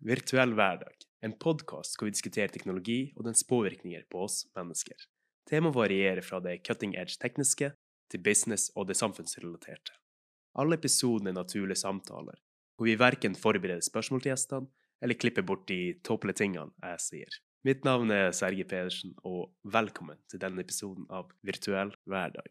Virtuell hverdag, en podkast hvor vi diskuterer teknologi og dens påvirkninger på oss mennesker. Temaet varierer fra det cutting edge tekniske til business og det samfunnsrelaterte. Alle episodene er naturlige samtaler, hvor vi verken forbereder spørsmål til gjestene eller klipper bort de tåpelige tingene jeg sier. Mitt navn er Serge Pedersen, og velkommen til denne episoden av Virtuell hverdag.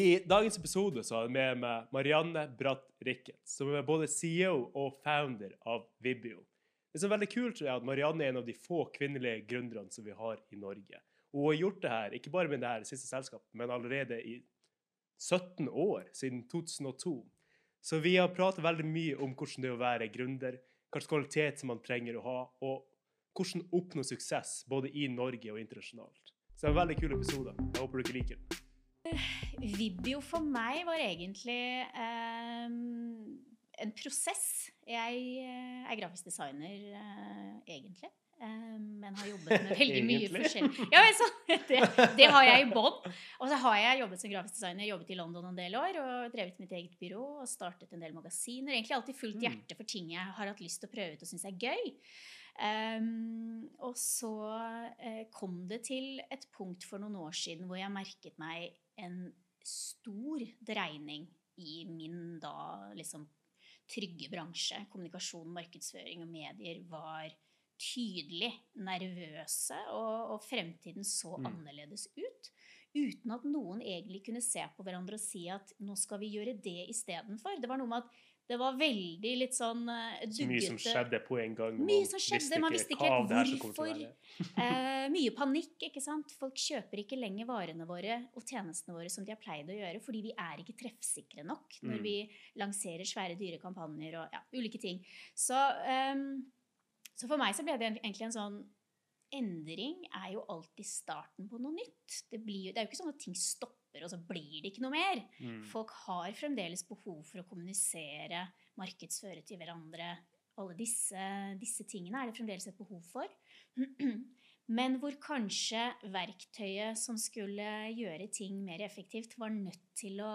I dagens episode så har jeg med meg Marianne Bratt Ricketts, som er både CEO og founder av Vibio. Det som er veldig kult, er at Marianne er en av de få kvinnelige gründerne som vi har i Norge. Og hun har gjort det her, ikke bare med det her siste selskapet, men allerede i 17 år, siden 2002. Så vi har pratet veldig mye om hvordan det er å være gründer, hvilken kvalitet som man trenger å ha, og hvordan oppnå suksess både i Norge og internasjonalt. Så det er en veldig kul episode. Jeg håper dere liker den. Vibio for meg var egentlig eh, en prosess. Jeg eh, er grafisk designer eh, egentlig. eh, men har jobbet med veldig mye forskjellig. Ja, så, det, det har jeg i bånn. Og så har jeg jobbet som grafisk designer, jobbet i London en del år og drevet mitt eget byrå og startet en del magasiner. Egentlig alltid fullt Mm. hjerte for ting jeg har hatt lyst til å prøve ut og syns er gøy. Um, og så eh, kom det til et punkt for noen år siden hvor jeg merket meg en stor dreining i min da liksom trygge bransje. Kommunikasjon, markedsføring og medier var tydelig nervøse, og, og fremtiden så Mm. annerledes ut. Uten at noen egentlig kunne se på hverandre og si at nå skal vi gjøre det istedenfor. Det var noe med at det var veldig litt sånn uh, Så mye som skjedde på en gang. Mye som skjedde, man visste ikke helt hvorfor. Eh, mye panikk, ikke sant. Folk kjøper ikke lenger varene våre og tjenestene våre som de har pleid å gjøre, fordi vi er ikke treffsikre nok når Mm. vi lanserer svære, dyre kampanjer og ja, ulike ting. Så, um, så for meg så ble det egentlig en sånn Endring er jo alltid starten på noe nytt. Det, blir, jo- det er jo ikke sånn at ting stopper, og så blir det ikke noe mer. Mm. Folk har fremdeles behov for å kommunisere, markedsføre til hverandre. Alle disse, disse tingene er det fremdeles et behov for. Men hvor kanskje verktøyet som skulle gjøre ting mer effektivt, var nødt til å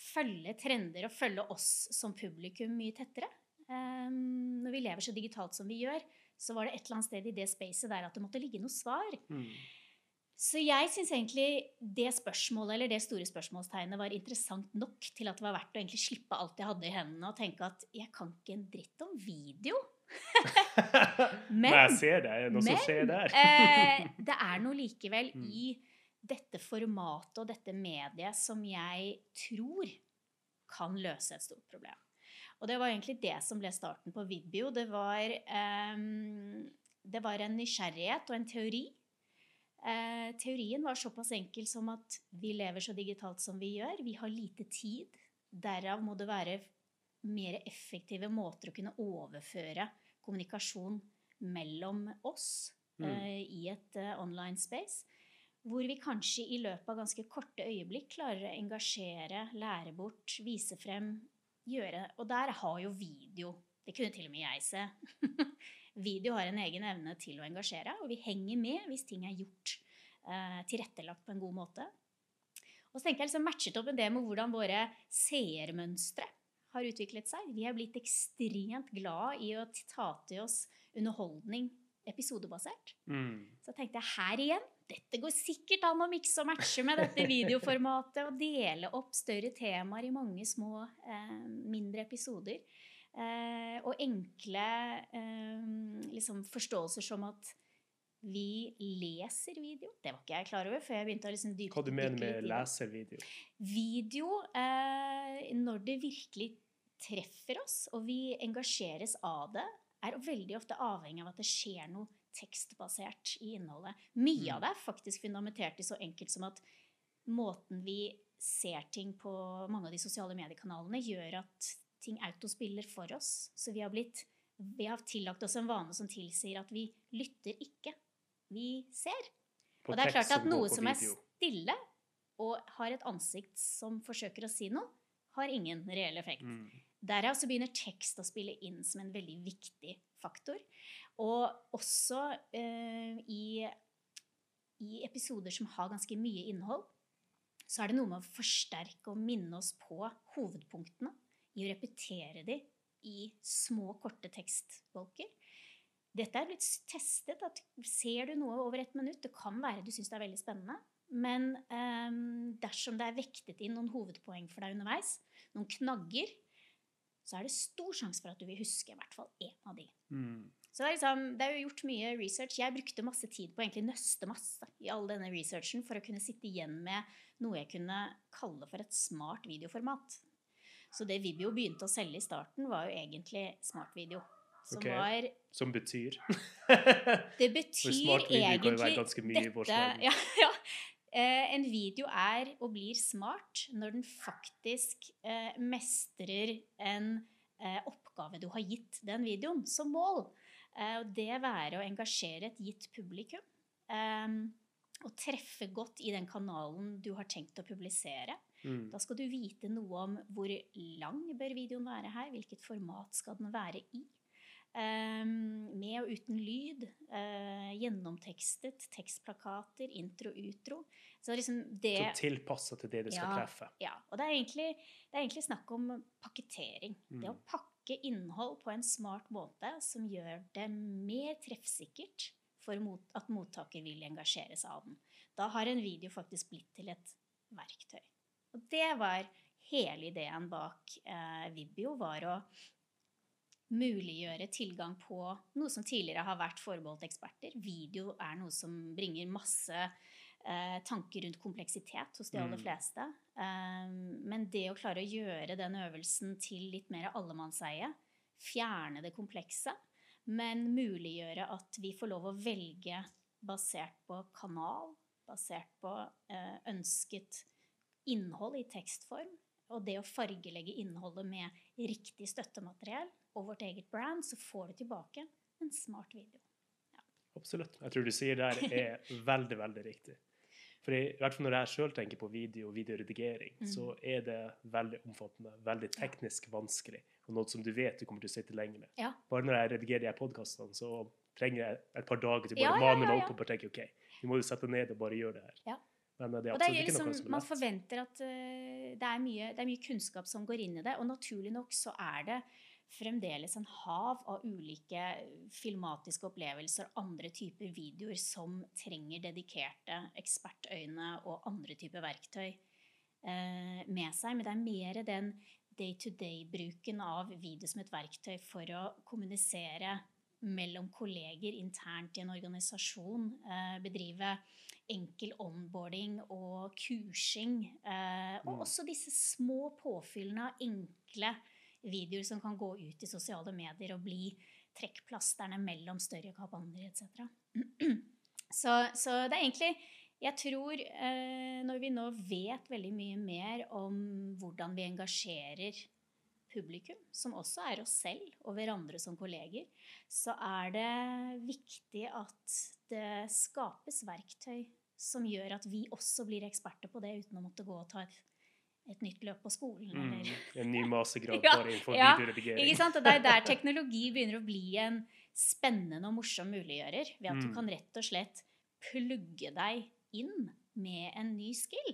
følge trender og følge oss som publikum mye tettere. Um, når vi lever så digitalt som vi gjør, så var det et eller annet sted i det spacet der at det måtte ligge noe svar. Mm. Så jeg syns egentlig det spørsmålet, eller det store spørsmålstegnet var interessant nok til at det var verdt å egentlig slippe alt jeg hadde i hendene, og tenke at jeg kan ikke en dritt om video. Men, jeg ser det. Er men, noe som skjer der? eh, det er noe likevel Mm. i dette formatet og dette mediet som jeg tror kan løse et stort problem. Og det var egentlig det som ble starten på Vibio. Det var, ehm, det var en nysgjerrighet og en teori. Eh, teorien var såpass enkel som at vi lever så digitalt som vi gjør. Vi har lite tid. Derav må det være mer effektive måter å kunne overføre kommunikasjon mellom oss Mm. eh, i et eh, online space. Hvor vi kanskje i løpet av ganske korte øyeblikk klarer å engasjere, lære bort, vise frem, gjøre Og der har jo video Det kunne til og med jeg se. video har en egen evne til å engasjere, og vi henger med hvis ting er gjort eh, tilrettelagt på en god måte. Og så tenker jeg liksom matchet opp med det med hvordan våre seermønstre har utviklet seg. Vi er blitt ekstremt glad i å ta til oss underholdning episodebasert. Mm. Så tenkte jeg her igjen, dette går sikkert an å mikse og matche med dette videoformatet og dele opp større temaer i mange små, eh, mindre episoder. Eh, og enkle eh, liksom forståelser som at vi leser video. Det var ikke jeg klar over før jeg begynte å liksom dype Hva du mener med leser video? Video, eh, når det virkelig treffer oss, og vi engasjeres av det, er veldig ofte avhengig av at det skjer noe tekstbasert i innholdet. Mye Mm. av det er faktisk fundamentert i så enkelt som at måten vi ser ting på mange av de sosiale mediekanalene, gjør at ting autospiller for oss. Så vi har, blitt, vi har tillagt oss en vane som tilsier at vi lytter ikke, vi ser. På Og det er klart at noe som er stille og har et ansikt som forsøker å si noe, har ingen reell effekt. Mm. Derav så begynner tekst å spille inn som en veldig viktig faktor. Og også eh, i i episoder som har ganske mye innhold, så er det noe med å forsterke og minne oss på hovedpunktene i å repetere de i små, korte tekstbolker. Dette er litt testet. at Ser du noe over et minutt, det kan være du syns det er veldig spennende, men um, dersom det er vektet inn noen hovedpoeng for deg underveis, noen knagger, så er det stor sjanse for at du vil huske i hvert fall én av de. Mm. Så det er, liksom, det er jo gjort mye research. Jeg brukte masse tid på å nøste masse i all denne researchen for å kunne sitte igjen med noe jeg kunne kalle for et smart videoformat. Så det Vibio begynte å selge i starten, var jo egentlig smartvideo. Som Ok. var Som betyr Det betyr smart kan jo egentlig være ganske mye i vår dette ja, ja. Eh, En video er og blir smart når den faktisk eh, mestrer en eh, oppgave du har gitt den videoen som mål. Eh, og det være å engasjere et gitt publikum. Eh, og treffe godt i den kanalen du har tenkt å publisere. Mm. Da skal du vite noe om hvor lang bør videoen være her, hvilket format skal den være i. Um, med og uten lyd. Uh, gjennomtekstet, tekstplakater, intro, utro. Så liksom det Så tilpassa til det du skal Ja. treffe. ja, og det er, egentlig, det er egentlig snakk om pakketering. Det å Mm. pakke innhold på en smart måte som gjør det mer treffsikkert for mot, at mottaker vil engasjere seg av den. Da har en video faktisk blitt til et verktøy. Og det var hele ideen bak eh, Vibio, var å muliggjøre tilgang på noe som tidligere har vært forbeholdt eksperter. Video er noe som bringer masse eh, tanker rundt kompleksitet hos de aller Mm. fleste. Um, men det å klare å gjøre den øvelsen til litt mer allemannseie, fjerne det komplekse, men muliggjøre at vi får lov å velge basert på kanal, basert på eh, ønsket innhold i tekstform, og det å fargelegge innholdet med riktig støttemateriell og vårt eget brand, så får du tilbake en smart video. Absolutt. Jeg tror du sier der er veldig, veldig riktig. For i hvert fall når jeg sjøl tenker på video og videoredigering, Mm. så er det veldig omfattende, veldig teknisk vanskelig, og noe som du vet du kommer til å sitte lenge med. Ja. Bare når jeg redigerer de podkastene, så trenger jeg et par dager til Ja, bare å ja, mane ja, meg ja. opp og bare tenke OK, vi må jo sette ned og bare gjøre det her. Men det er absolutt det er liksom, ikke liksom, noe som er man forventer at eh, det, er mye, det er mye kunnskap som går inn i det, og naturlig nok så er det fremdeles en hav av ulike filmatiske opplevelser og andre typer videoer som trenger dedikerte ekspertøyne og andre typer verktøy eh, med seg. Men det er mer den day-to-day-bruken av video som et verktøy for å kommunisere mellom kolleger internt i en organisasjon, eh, bedrive enkel onboarding og kursing. Eh, og Mm. også disse små påfyllene av enkle videoer som kan gå ut i sosiale medier og bli trekkplasterne mellom større kampanjer etc. så, så det er egentlig Jeg tror eh, når vi nå vet veldig mye mer om hvordan vi engasjerer publikum, som også er oss selv og hverandre som kolleger, så er det viktig at det skapes verktøy som gjør at vi også blir eksperter på det, uten å måtte gå og ta et, et nytt løp på skolen. Mm. Eller. En ny mastergrad Ja, bare innenfor ja, videoredigering. Ikke sant? Og det er der teknologi begynner å bli en spennende og morsom muliggjører. Ved at du Mm. kan rett og slett plugge deg inn med en ny skill.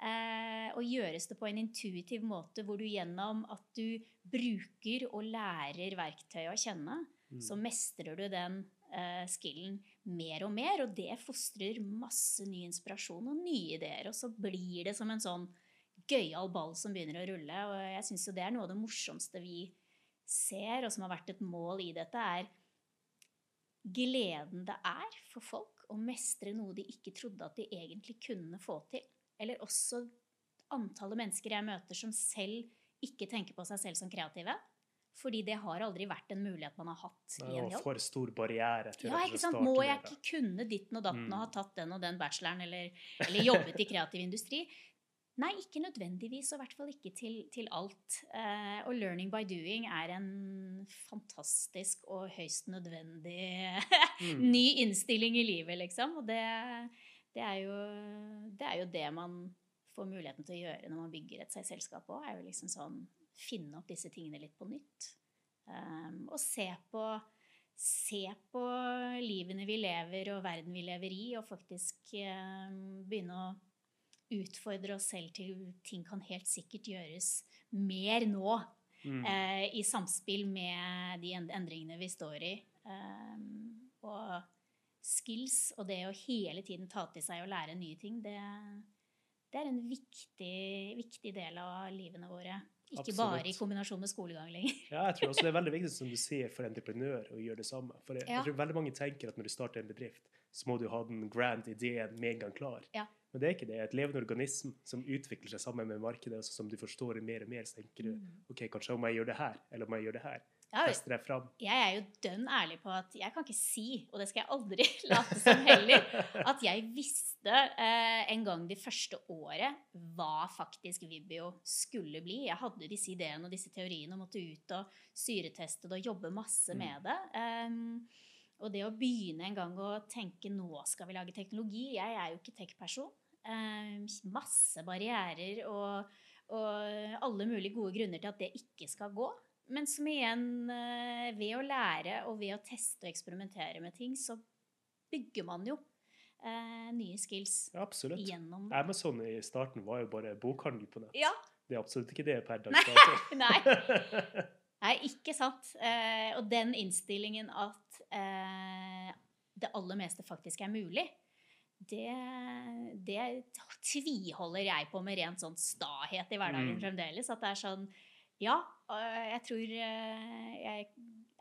Eh, og gjøres det på en intuitiv måte hvor du gjennom at du bruker og lærer verktøyet å kjenne, Mm. så mestrer du den eh, skillen mer og mer, og det fostrer masse ny inspirasjon og nye ideer. Og så blir det som en sånn gøyal ball som begynner å rulle. Og jeg syns jo det er noe av det morsomste vi ser, og som har vært et mål i dette, er gleden det er for folk å mestre noe de ikke trodde at de egentlig kunne få til. Eller også antallet mennesker jeg møter som selv ikke tenker på seg selv som kreative. Fordi det har aldri vært en mulighet man har hatt i en jo jobb. for stor barriere til Ja, ikke sant? Må jeg ikke kunne ditten og datten Mm. og ha tatt den og den bacheloren eller, eller jobbet i kreativ industri? Nei, ikke nødvendigvis, og i hvert fall ikke til, til alt. Eh, og learning by doing er en fantastisk og høyst nødvendig Mm. ny innstilling i livet, liksom. Og det, det, er jo, det er jo det man får muligheten til å gjøre når man bygger et seg selskap òg. Er jo liksom sånn finne opp disse tingene litt på nytt. Um, og se på, se på livene vi lever og verden vi lever i, og faktisk um, begynne å utfordre oss selv til ting kan helt sikkert gjøres mer nå. Mm. Uh, I samspill med de endringene vi står i. Um, og skills og det å hele tiden ta til seg og lære nye ting, det, det er en viktig, viktig del av livene våre. Ikke Absolutt. bare i kombinasjon med skolegang lenger. Ja, jeg tror også det er veldig viktig som du sier, for entreprenør å gjøre det samme. For jeg, Ja. jeg tror veldig mange tenker at når du starter en bedrift, så må du ha den grand ideen med en gang klar. Ja. Men det er ikke det. Et levende organism som utvikler seg sammen med markedet, og som du forstår mer og mer, så tenker du OK, kanskje om jeg gjør det her, eller om jeg gjør det her. Ja, Tester det fram. jeg er jo dønn ærlig på at jeg kan ikke si, og det skal jeg aldri late som heller, at jeg visste eh, en gang det første året hva faktisk Vibio skulle bli. Jeg hadde disse ideene og disse teoriene og måtte ut og syreteste det og jobbe masse Mm. med det. Um, og det å begynne en gang å tenke nå skal vi lage teknologi Jeg er jo ikke tech-person. Um, masse barrierer og, og alle mulige gode grunner til at det ikke skal gå. Men som igjen, eh, ved å lære og ved å teste og eksperimentere med ting, så bygger man jo eh, nye skills Ja, absolutt. gjennom det. Amazon i starten var jo bare bokhandel på nett. Ja. Det er absolutt ikke det per dags dato. Nei. Nei, ikke sant. Eh, og den innstillingen at eh, det aller meste faktisk er mulig, det, det tviholder jeg på med rent sånn stahet i hverdagen Mm. fremdeles. At det er sånn Ja, jeg tror øh, Jeg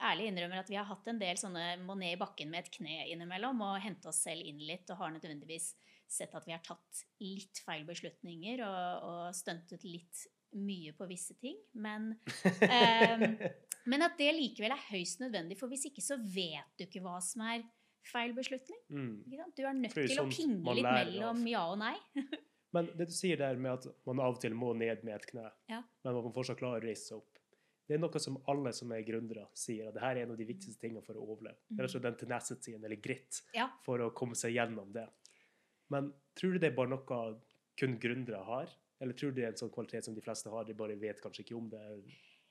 ærlig innrømmer at vi har hatt en del sånne må ned i bakken med et kne innimellom og hente oss selv inn litt, og har nødvendigvis sett at vi har tatt litt feil beslutninger og, og stuntet litt mye på visse ting. Men, um, men at det likevel er høyst nødvendig, for hvis ikke så vet du ikke hva som er feil beslutning. mm. Du er nødt Fordi til å pingle litt mellom ja og nei. Men det du sier der med at man av og til må ned med et kne, Ja. men man fortsatt klare å reise seg opp, det er noe som alle som er gründere sier, at det her er en av de viktigste tingene for å overleve. Det er altså den tenacityen, eller grit, Ja. for å komme seg gjennom det. Men tror du det er bare noe kun gründere har? Eller tror du det er en sånn kvalitet som de fleste har, de bare vet kanskje ikke om det,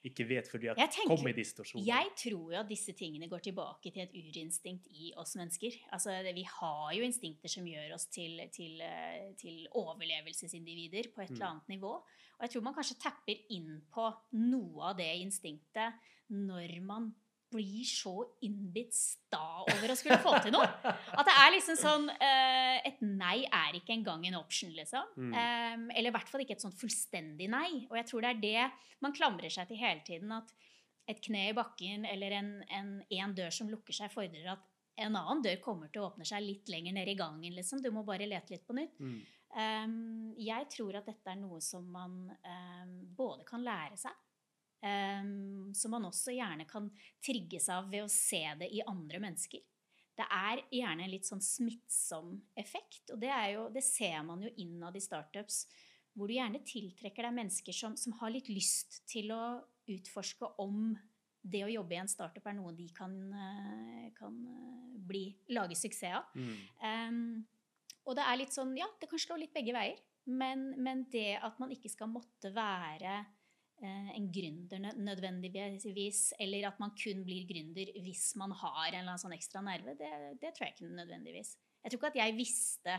ikke vet fordi at Jeg tenker- kom i de situasjonene? Jeg tror jo at disse tingene går tilbake til et urinstinkt i oss mennesker. Altså, vi har jo instinkter som gjør oss til, til, eh, til overlevelsesindivider på et eller Mm. annet nivå. Og jeg tror man kanskje tapper inn på noe av det instinktet når man blir så innbitt sta over å skulle få til noe. At det er liksom sånn uh, Et nei er ikke engang en option, liksom. Mm. Em, eller i hvert fall ikke et sånn fullstendig nei. Og jeg tror det er det man klamrer seg til hele tiden. At et kne i bakken eller en, en, en dør som lukker seg, fordrer at en annen dør kommer til å åpne seg litt lenger nede i gangen. liksom. Du må bare lete litt på nytt. Mm. Um, jeg tror at dette er noe som man um, både kan lære seg, um, som man også gjerne kan trigges av ved å se det i andre mennesker. Det er gjerne en litt sånn smittsom effekt, og det, er jo, det ser man jo innad i startups, hvor du gjerne tiltrekker deg mennesker som, som har litt lyst til å utforske om det å jobbe i en startup er noe de kan, eh, kan eh, bli, lage suksess av. Mm. Um, og det er litt sånn, ja, det kan slå litt begge veier. Men, men det at man ikke skal måtte være eh, en gründer nødvendigvis, eller at man kun blir gründer hvis man har en eller annen sånn ekstra nerve, det, det tror jeg ikke nødvendigvis. Jeg tror ikke at jeg visste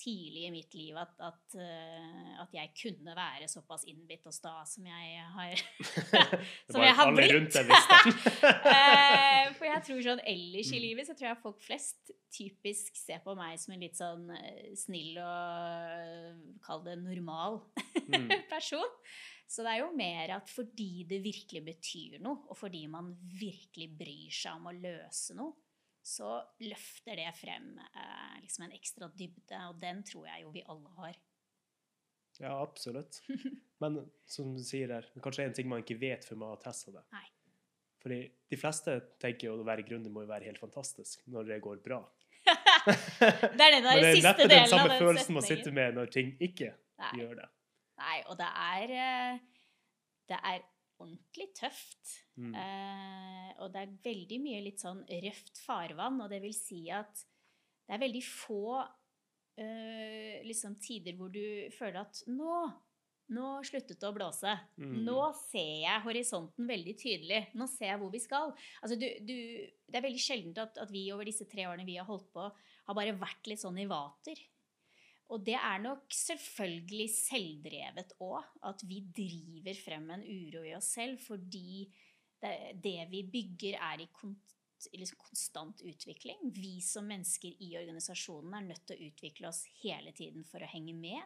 tidlig i mitt liv at, at, eh, at jeg kunne være såpass innbitt og sta som jeg har Som jeg har blitt. Eh, For jeg tror sånn ellers i Mm. livet så tror jeg folk flest typisk ser på meg som en litt sånn eh, snill og kall det normal Mm. person. Så det er jo mer at fordi det virkelig betyr noe, og fordi man virkelig bryr seg om å løse noe, så løfter det frem eh, liksom en ekstra dybde, og den tror jeg jo vi alle har. Ja, absolutt. Men som du sier der, er kanskje en ting man ikke vet før man har testa det. Nei. Fordi de fleste tenker jo at å være gründer må jo være helt fantastisk når det går bra. Det er den der Men det er siste neppe den delen av samme den følelsen man sitter med når ting ikke Nei. gjør det. Nei, og det er eh, Det er ordentlig tøft. Mm. Eh, og det er veldig mye litt sånn røft farvann, og det vil si at det er veldig få eh, liksom tider hvor du føler at nå nå sluttet det å blåse. Mm. Nå ser jeg horisonten veldig tydelig. Nå ser jeg hvor vi skal. Altså, du, du, det er veldig sjeldent at, at vi over disse tre årene vi har holdt på, har bare vært litt sånn i vater. Og det er nok selvfølgelig selvdrevet òg, at vi driver frem en uro i oss selv fordi det, det vi bygger, er i kont liksom konstant utvikling. Vi som mennesker i organisasjonen er nødt til å utvikle oss hele tiden for å henge med.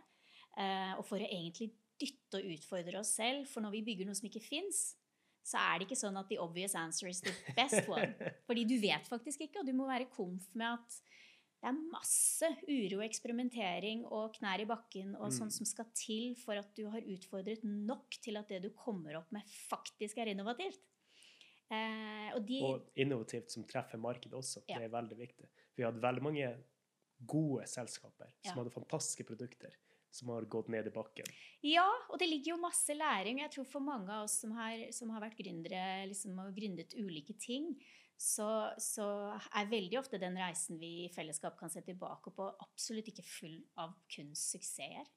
Eh, og for å egentlig dytte og utfordre oss selv. For når vi bygger noe som ikke fins, så er det ikke sånn at the obvious answer is the best one. Fordi du vet faktisk ikke, og du må være komf med at det er masse uro, eksperimentering og knær i bakken og sånn Mm. som skal til for at du har utfordret nok til at det du kommer opp med, faktisk er innovativt. Eh, og de Og innovativt som treffer markedet også. Ja. Det er veldig viktig. Vi hadde veldig mange gode selskaper som Ja. hadde fantastiske produkter, som har gått ned i bakken. Ja, og det ligger jo masse læring. Jeg tror for mange av oss som har, som har vært gründere liksom, og gründet ulike ting, så, så er veldig ofte den reisen vi i fellesskap kan se tilbake på, absolutt ikke full av kun suksesser.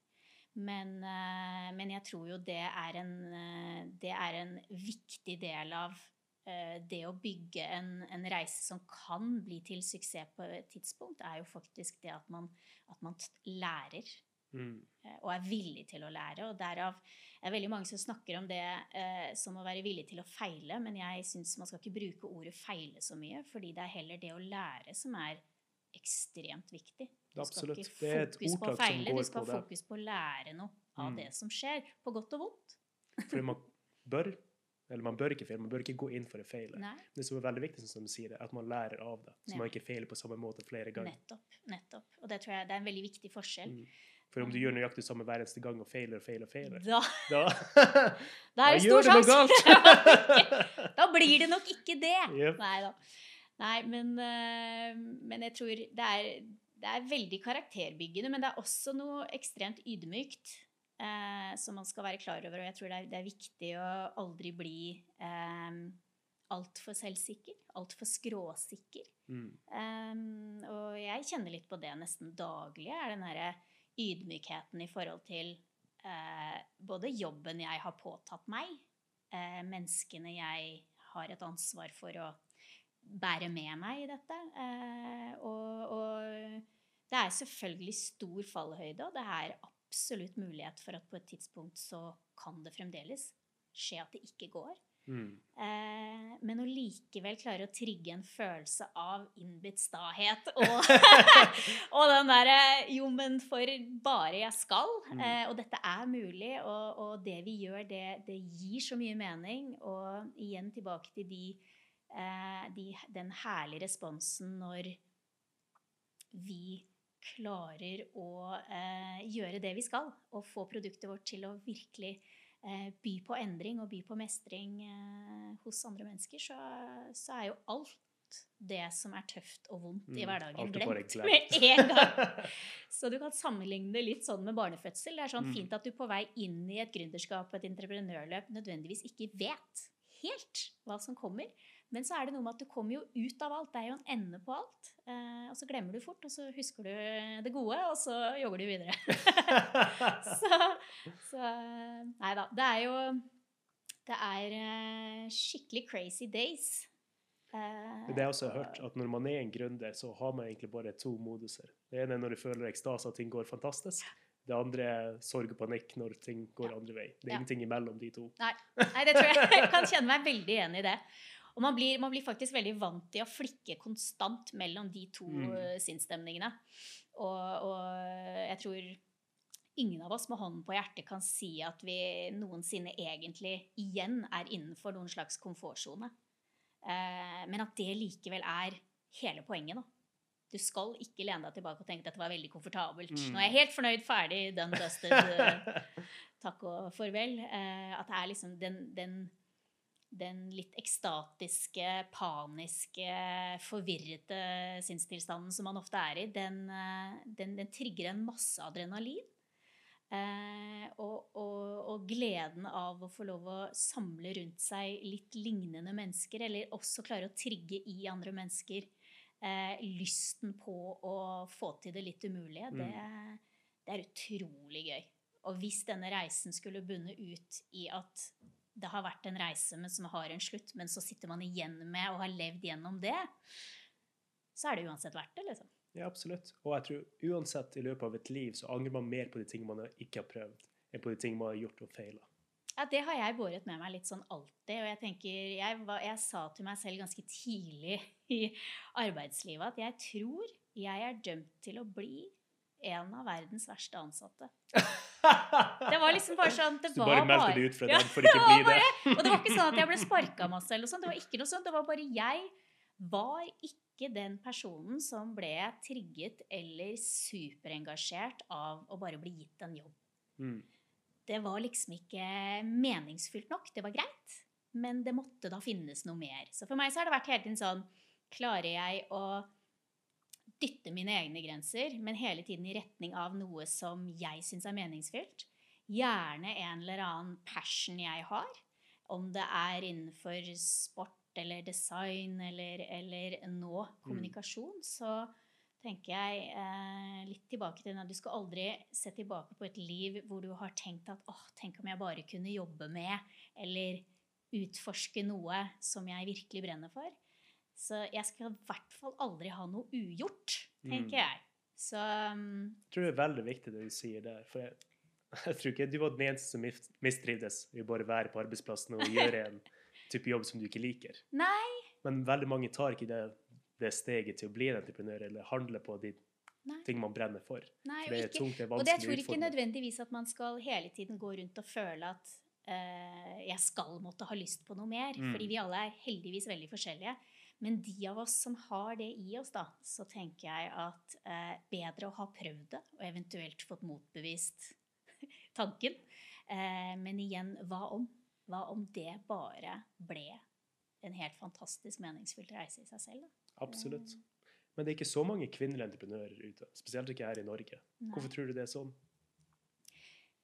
Men, eh, men jeg tror jo det er en, eh, det er en viktig del av eh, det å bygge en, en reise som kan bli til suksess på et tidspunkt, er jo faktisk det at man, at man lærer Mm. eh, og er villig til å lære. Og derav er veldig mange som snakker om det eh, som å være villig til å feile, men jeg syns man skal ikke bruke ordet feile så mye, fordi det er heller det å lære som er ekstremt viktig. Du skal ikke er fokus på å feile, du skal på fokus på å lære noe av Mm. det som skjer, på godt og vondt. Fordi man bør, eller man bør ikke feile, man bør ikke gå inn for å feile. Nei, Det som er veldig viktig, som du sier, er at man lærer av det. Så Nei. man ikke feiler på samme måte flere ganger. nettopp. nettopp. Og det tror jeg det er en veldig viktig forskjell. Mm. For om du gjør nøyaktig samme hver eneste gang og feiler og feiler og feiler, Da, da, da er det stor sjanse! Da blir det nok ikke det. Yep. Nei da. Nei, men, eh, men jeg tror det er, det er veldig karakterbyggende, men det er også noe ekstremt ydmykt eh, som man skal være klar over. Og jeg tror det er, det er viktig å aldri bli eh, altfor selvsikker, altfor skråsikker. Mm. Um, og jeg kjenner litt på det nesten daglig, er den derre ydmykheten i forhold til eh, både jobben jeg har påtatt meg, eh, menneskene jeg har et ansvar for å bære med meg i dette. Eh, og, og det er selvfølgelig stor fallhøyde, og det er absolutt mulighet for at på et tidspunkt så kan det fremdeles skje at det ikke går. Mm. Eh, men å likevel klare å trigge en følelse av innbitt stahet og, og den derre Jo, men for bare jeg skal. Mm. Eh, og dette er mulig, og, og det vi gjør, det, det gir så mye mening. Og igjen tilbake til de, eh, de, den herlige responsen når vi klarer å eh, gjøre det vi skal, og få produktet vårt til å virkelig eh, by på endring og by på mestring eh, hos andre mennesker, så, så er jo alt det som er tøft og vondt i Mm, hverdagen, er glemt glemt. med en gang. Så du kan sammenligne det litt sånn med barnefødsel. Det er sånn Mm. fint at du på vei inn i et gründerskap og et entreprenørløp nødvendigvis ikke vet helt hva som kommer. Men så er det noe med at du kommer jo ut av alt. Det er jo en ende på alt. Eh, og så glemmer du fort, og så husker du det gode, og så jogger du videre. så så Nei da. Det er jo Det er eh, skikkelig crazy days. Det er også jeg også hørt, at når man er en gründer, så har man egentlig bare to moduser. Det ene er når du føler ekstase at ting går fantastisk. Det andre er sorg og panikk når ting går Ja. andre vei. Det er Ja. ingenting imellom de to. Nei, det tror jeg jeg kan kjenne meg veldig igjen i det. Og man blir, man blir faktisk veldig vant til å flikke konstant mellom de to Mm. eh, sinnsstemningene. Og, og jeg tror ingen av oss med hånden på hjertet kan si at vi noensinne egentlig igjen er innenfor noen slags komfortsone. Eh, men at det likevel er hele poenget. da. Du skal ikke lene deg tilbake og tenke at dette var veldig komfortabelt. Mm. Nå er jeg helt fornøyd, ferdig, done, dusted. eh, takk og farvel. Eh, at det er liksom den, den, den litt ekstatiske, paniske, forvirrete sinnstilstanden som man ofte er i, den, eh, den, den trigger en masse adrenalin. Eh, og, og, og gleden av å få lov å samle rundt seg litt lignende mennesker, eller også klare å trigge i andre mennesker eh, lysten på å få til det litt umulige, det, det er utrolig gøy. Og hvis denne reisen skulle bunne ut i at det har vært en reise men som har en slutt, men så sitter man igjen med og har levd gjennom det, så er det uansett verdt det, liksom. Ja, absolutt. Og jeg tror uansett i løpet av et liv så angrer man mer på de ting man ikke har prøvd, enn på de ting man har gjort og feila. Ja, det har jeg båret med meg litt sånn alltid. Og jeg tenker, jeg, jeg sa til meg selv ganske tidlig i arbeidslivet at jeg tror jeg er dømt til å bli en av verdens verste ansatte. Det var liksom bare sånn det Så var bare meldte bare- ut fra den for ikke å bli det? Og det var ikke sånn at jeg ble sparka masse, eller noe sånt. Det var ikke noe sånt. Det var bare jeg var ikke den personen som ble trigget eller superengasjert av å bare bli gitt en jobb. Mm. Det var liksom ikke meningsfylt nok. Det var greit, men det måtte da finnes noe mer. Så for meg så har det vært hele tiden sånn Klarer jeg å dytte mine egne grenser, men hele tiden i retning av noe som jeg syns er meningsfylt? Gjerne en eller annen passion jeg har. Om det er innenfor sport eller design eller, eller nå kommunikasjon, så tenker jeg eh, litt tilbake til at du skal aldri se tilbake på et liv hvor du har tenkt at åh, tenk om jeg bare kunne jobbe med eller utforske noe som jeg virkelig brenner for. Så jeg skal i hvert fall aldri ha noe ugjort, tenker Mm. jeg. Så um, Jeg tror det er veldig viktig det du sier der. For jeg, jeg tror ikke du var den eneste som mis- mistrivdes i å bare være på arbeidsplassen og gjøre en type jobb som du ikke liker. nei, Men veldig mange tar ikke det, det steget til å bli en entreprenør eller handle på de nei, ting man brenner for. nei. For det Og, er ikke, tungt, det er og det jeg tror ikke nødvendigvis at man skal hele tiden gå rundt og føle at uh, jeg skal måtte ha lyst på noe mer. Mm. Fordi vi alle er heldigvis veldig forskjellige. Men de av oss som har det i oss, da, så tenker jeg at eh, bedre å ha prøvd det, og eventuelt fått motbevist tanken. Eh, men igjen, hva om? Hva om det bare ble en helt fantastisk meningsfylt reise i seg selv? Da? Absolutt. Men det er ikke så mange kvinnelige entreprenører ute, spesielt ikke her i Norge. Nei. Hvorfor tror du det er sånn?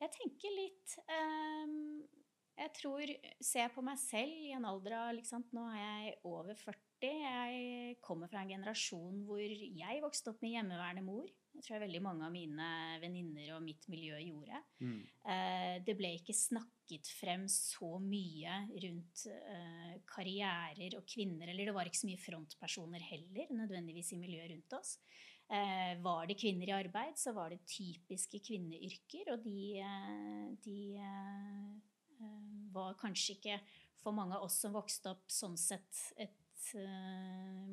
Jeg tenker litt um, Jeg tror jeg på meg selv i en alder av liksom, Nå er jeg over 40. Jeg kommer fra en generasjon hvor jeg vokste opp med hjemmeværende mor. Det tror jeg veldig mange av mine venninner og mitt miljø gjorde. Mm. Eh, det ble ikke snakket frem så mye rundt eh, karrierer og kvinner. Eller det var ikke så mye frontpersoner heller, nødvendigvis i miljøet rundt oss. Eh, var det kvinner i arbeid, så var det typiske kvinneyrker. Og de, de var kanskje ikke for mange av oss som vokste opp, sånn sett et, eh,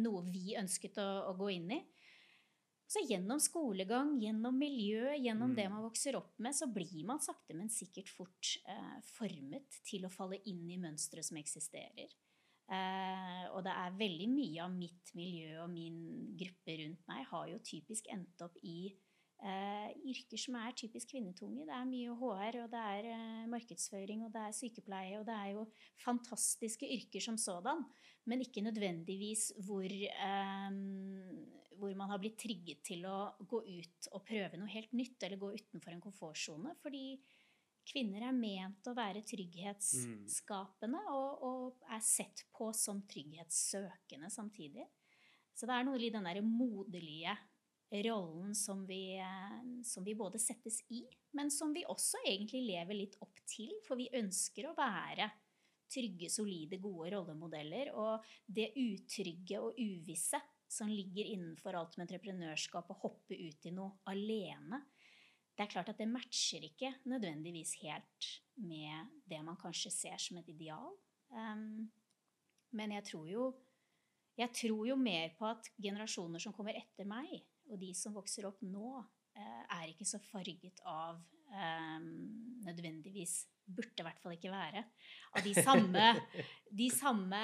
noe vi ønsket å, å gå inn i. Så gjennom skolegang, gjennom miljø, gjennom Mm. det man vokser opp med, så blir man sakte, men sikkert fort eh, formet til å falle inn i mønstre som eksisterer. Eh, og det er veldig mye av mitt miljø og min gruppe rundt meg har jo typisk endt opp i eh, yrker som er typisk kvinnetunge. Det er mye HR, og det er eh, markedsføring, og det er sykepleie, og det er jo fantastiske yrker som sådan, men ikke nødvendigvis hvor eh, hvor man har blitt trigget til å gå ut og prøve noe helt nytt, eller gå utenfor en komfortsone. Fordi kvinner er ment å være trygghetsskapende og, og er sett på som trygghetssøkende samtidig. Så det er noe i den derre moderlige rollen som vi, eh, som vi både settes i, men som vi også egentlig lever litt opp til, for vi ønsker å være trygge, solide, gode rollemodeller. Og det utrygge og uvisse som ligger innenfor alt med entreprenørskap, å hoppe ut i noe alene, det er klart at det matcher ikke nødvendigvis helt med det man kanskje ser som et ideal. Um, men jeg tror jo jeg tror jo mer på at generasjoner som kommer etter meg, og de som vokser opp nå, eh, er ikke så farget av um, nødvendigvis Burde i hvert fall ikke være. Av de samme, de samme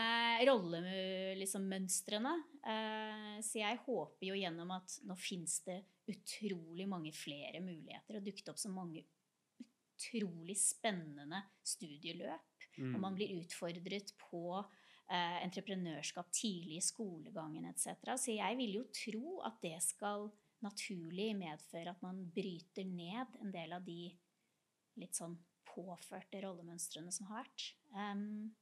rollemønstrene. Liksom, eh, så jeg håper jo gjennom at nå fins det utrolig mange flere muligheter, og dukket opp så mange utrolig spennende studieløp. Mm. Og man blir utfordret på eh, entreprenørskap tidlig i skolegangen etc. Så jeg vil jo tro at det skal naturlig medføre at man bryter ned en del av de litt sånn påførte rollemønstrene som har vært. Um,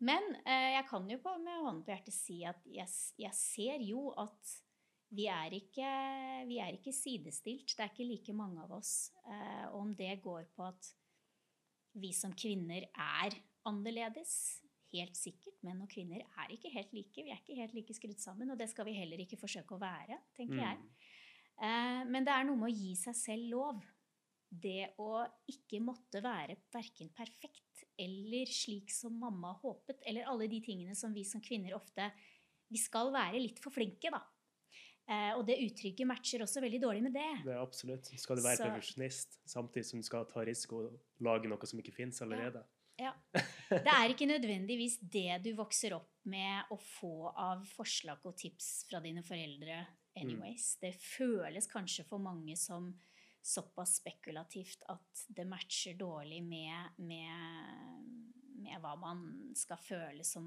men eh, jeg kan jo på, med hånden på hjertet si at jeg, jeg ser jo at vi er, ikke, vi er ikke sidestilt. Det er ikke like mange av oss. Eh, om det går på at vi som kvinner er annerledes, helt sikkert. Menn og kvinner er ikke helt like. Vi er ikke helt like skrudd sammen. Og det skal vi heller ikke forsøke å være, tenker Mm. jeg. Eh, men det er noe med å gi seg selv lov. Det å ikke måtte være verken perfekt eller slik som mamma håpet, eller alle de tingene som vi som kvinner ofte Vi skal være litt for flinke, da. Eh, og det uttrykket matcher også veldig dårlig med det. Det er absolutt. Skal du være perfeksjonist samtidig som du skal ta risiko og lage noe som ikke finnes allerede? Ja. Det er ikke nødvendigvis det du vokser opp med å få av forslag og tips fra dine foreldre anyways. Det føles kanskje for mange som såpass spekulativt at det matcher dårlig med, med, med hva man skal føle som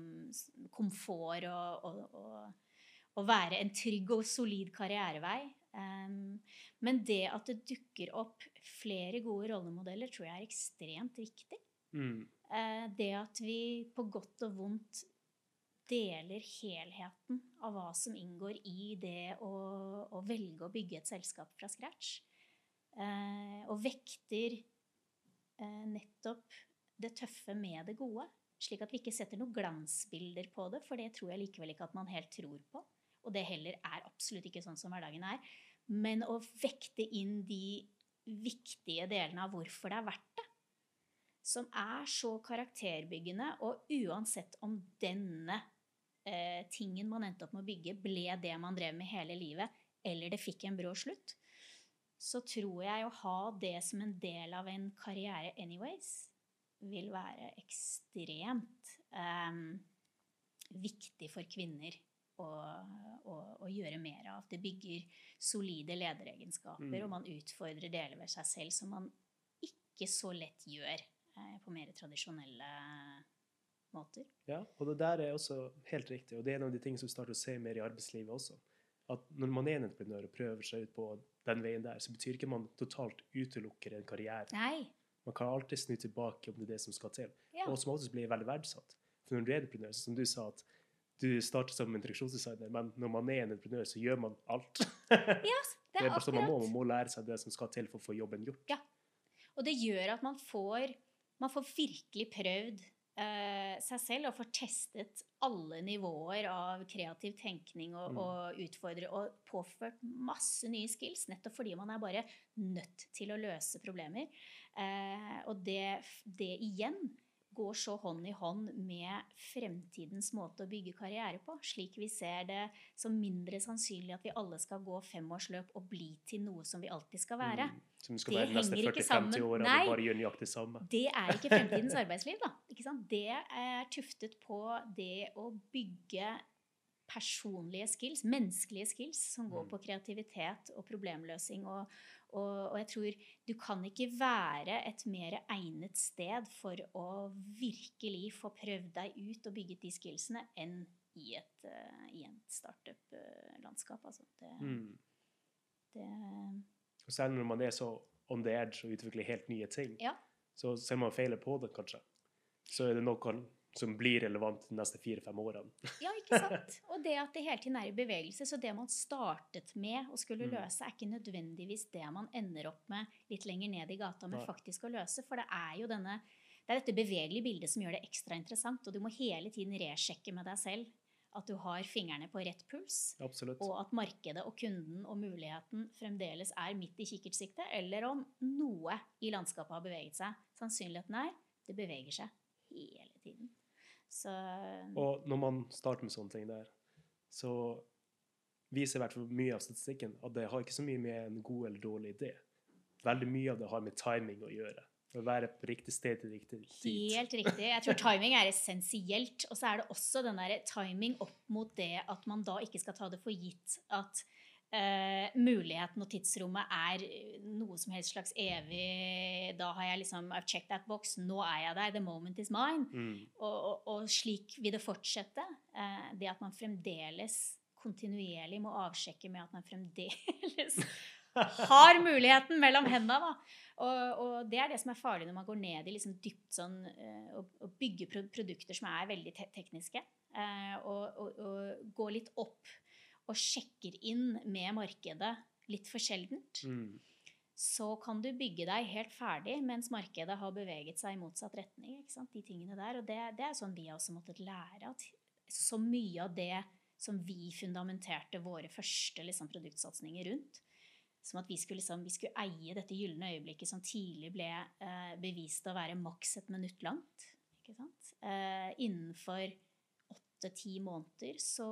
komfort og, og, og, og være en trygg og solid karrierevei. Um, men det at det dukker opp flere gode rollemodeller, tror jeg er ekstremt viktig. Mm. Uh, det at vi på godt og vondt deler helheten av hva som inngår i det å, å velge å bygge et selskap fra scratch. Eh, og vekter eh, nettopp det tøffe med det gode. Slik at vi ikke setter noen glansbilder på det, for det tror jeg likevel ikke at man helt tror på. Og det heller er absolutt ikke sånn som hverdagen er. Men å vekte inn de viktige delene av hvorfor det er verdt det som er så karakterbyggende, og uansett om denne eh, tingen man endte opp med å bygge, ble det man drev med hele livet, eller det fikk en brå slutt, så tror jeg å ha det som en del av en karriere anyways, vil være ekstremt um, viktig for kvinner å, å, å gjøre mer av. Det bygger solide lederegenskaper, Mm. og man utfordrer deler ved seg selv som man ikke så lett gjør eh, på mer tradisjonelle måter. Ja, og det der er også helt riktig. Og det er en av de tingene som vi starter å se mer i arbeidslivet også. At når man er en entreprenør og prøver seg ut på den veien der, så betyr ikke man totalt utelukker en karriere. Nei. Man kan alltid snu tilbake om det er det som skal til. Ja. Og som oftest blir veldig verdsatt. For når du er entreprenør, som du sa, at du starter som interaksjonsdesigner, men når man er en entreprenør, så gjør man alt. Ja, det er Det er bare sånn man må, man må lære seg det som skal til for å få jobben gjort. Ja. Og det gjør at man får, man får virkelig prøvd seg selv og får testet alle nivåer av kreativ tenkning og, Mm. og utfordre og påført masse nye skills, nettopp fordi man er bare nødt til å løse problemer. Eh, og det, det igjen går så hånd i hånd med fremtidens måte å bygge karriere på, slik vi ser det som mindre sannsynlig at vi alle skal gå femårsløp og bli til noe som vi alltid skal være. Mm. Som skal Det være de neste 40-50 år, årene Nei. og bare gjør nøyaktig samme. Det er ikke fremtidens arbeidsliv, da. Det er tuftet på det å bygge personlige skills, menneskelige skills, som går Mm. på kreativitet og problemløsning. Og, og, og jeg tror du kan ikke være et mer egnet sted for å virkelig få prøvd deg ut og bygget de skillsene enn i et, uh, et startup-landskap. Altså. Det, Mm. det Og selv når man er så on the edge og utvikler helt nye ting, Ja. så selv om man feiler på det, kanskje, så er det noe som blir relevant de neste fire-fem årene. Ja, ikke sant? Og det at det hele tiden er i bevegelse. Så det man startet med å skulle Mm. løse, er ikke nødvendigvis det man ender opp med litt lenger ned i gata med faktisk å løse. For det er jo denne det er dette bevegelige bildet som gjør det ekstra interessant. Og du må hele tiden resjekke med deg selv at du har fingrene på rett puls. Absolutt. Og at markedet og kunden og muligheten fremdeles er midt i kikkertsiktet, eller om noe i landskapet har beveget seg. Sannsynligheten er det beveger seg hele. Så Og når man starter med sånne ting der, så viser i hvert fall mye av statistikken at det har ikke så mye med en god eller dårlig idé. Veldig mye av det har med timing å gjøre. Å være på riktig sted til riktig tid. Helt riktig. Jeg tror timing er essensielt. Og så er det også den der timing opp mot det at man da ikke skal ta det for gitt at eh, muligheten og tidsrommet er eh, noe som helst slags evig Da har jeg liksom I've checked that box. Nå er jeg der. The moment is mine. Mm. Og, og, og slik vil det fortsette. Uh, det at man fremdeles kontinuerlig må avsjekke med at man fremdeles har muligheten mellom hendene. Og, og det er det som er farlig når man går ned i liksom dypt sånn uh, og, bygger produkter som er veldig te tekniske. Og, og, og gå litt opp og sjekker inn med markedet litt for sjeldent, Mm. så kan du bygge deg helt ferdig mens markedet har beveget seg i motsatt retning. ikke sant? De tingene der. Og det, det er sånn vi har også måttet lære. at Så mye av det som vi fundamenterte våre første liksom, produktsatsinger rundt, som at vi skulle, liksom, vi skulle eie dette gylne øyeblikket som tidlig ble eh, bevist å være maks et minutt langt. Eh, innenfor åtte-ti måneder, så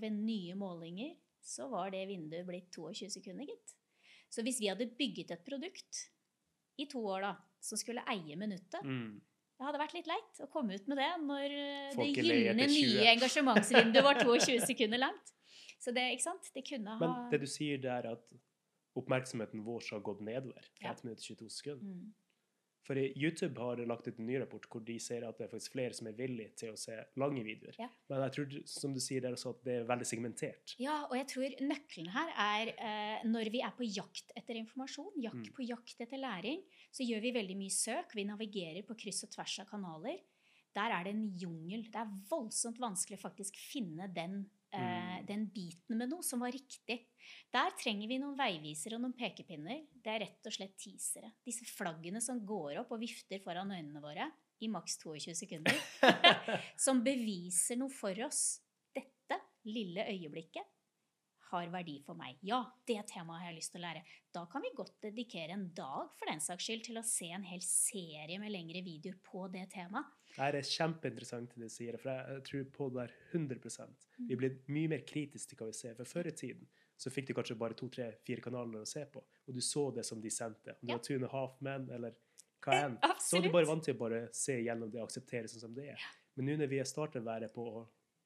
ved nye målinger, så var det vinduet blitt 22 sekunder, gitt. Så hvis vi hadde bygget et produkt i to år da, som skulle eie minuttet, Mm. det hadde vært litt leit å komme ut med det når eh, Folk det gylne nye engasjementsvinduet var 22 sekunder langt. Så det, ikke sant? Det kunne ha Men det du sier det er at oppmerksomheten vår har gått nedover 1 Ja. 1 minutt 22 sekunder. mm. For YouTube har lagt ut en ny rapport hvor de ser at det er faktisk flere som er villige til å se lange videoer. Ja. Men jeg tror, som du sier der også, at det er veldig segmentert. Ja, og jeg tror nøkkelen her er eh, når vi er på jakt etter informasjon, jakt, Mm. på jakt etter læring, så gjør vi veldig mye søk. Vi navigerer på kryss og tvers av kanaler. Der er det en jungel. Det er voldsomt vanskelig å faktisk finne den, eh, Mm. den biten med noe som var riktig. Der trenger vi noen veivisere og noen pekepinner. Det er rett og slett teasere. Disse flaggene som går opp og vifter foran øynene våre i maks 22 sekunder. som beviser noe for oss. Dette lille øyeblikket har verdi for meg. Ja, det temaet har jeg lyst til å lære. Da kan vi godt dedikere en dag for den saks skyld til å se en hel serie med lengre videoer på det temaet. Det er kjempeinteressant det du sier, for jeg, tror på det der 100 Mm. Vi blir mye mer kritiske til hva vi ser. For før i tiden så fikk du kanskje bare to, tre, fire kanaler å se på, og du så det som de sendte. Om det Ja. var Tune Halfman eller hva enn. Så var du bare vant til å bare se gjennom det og akseptere sånn som det er. Men nå når vi har startet å være på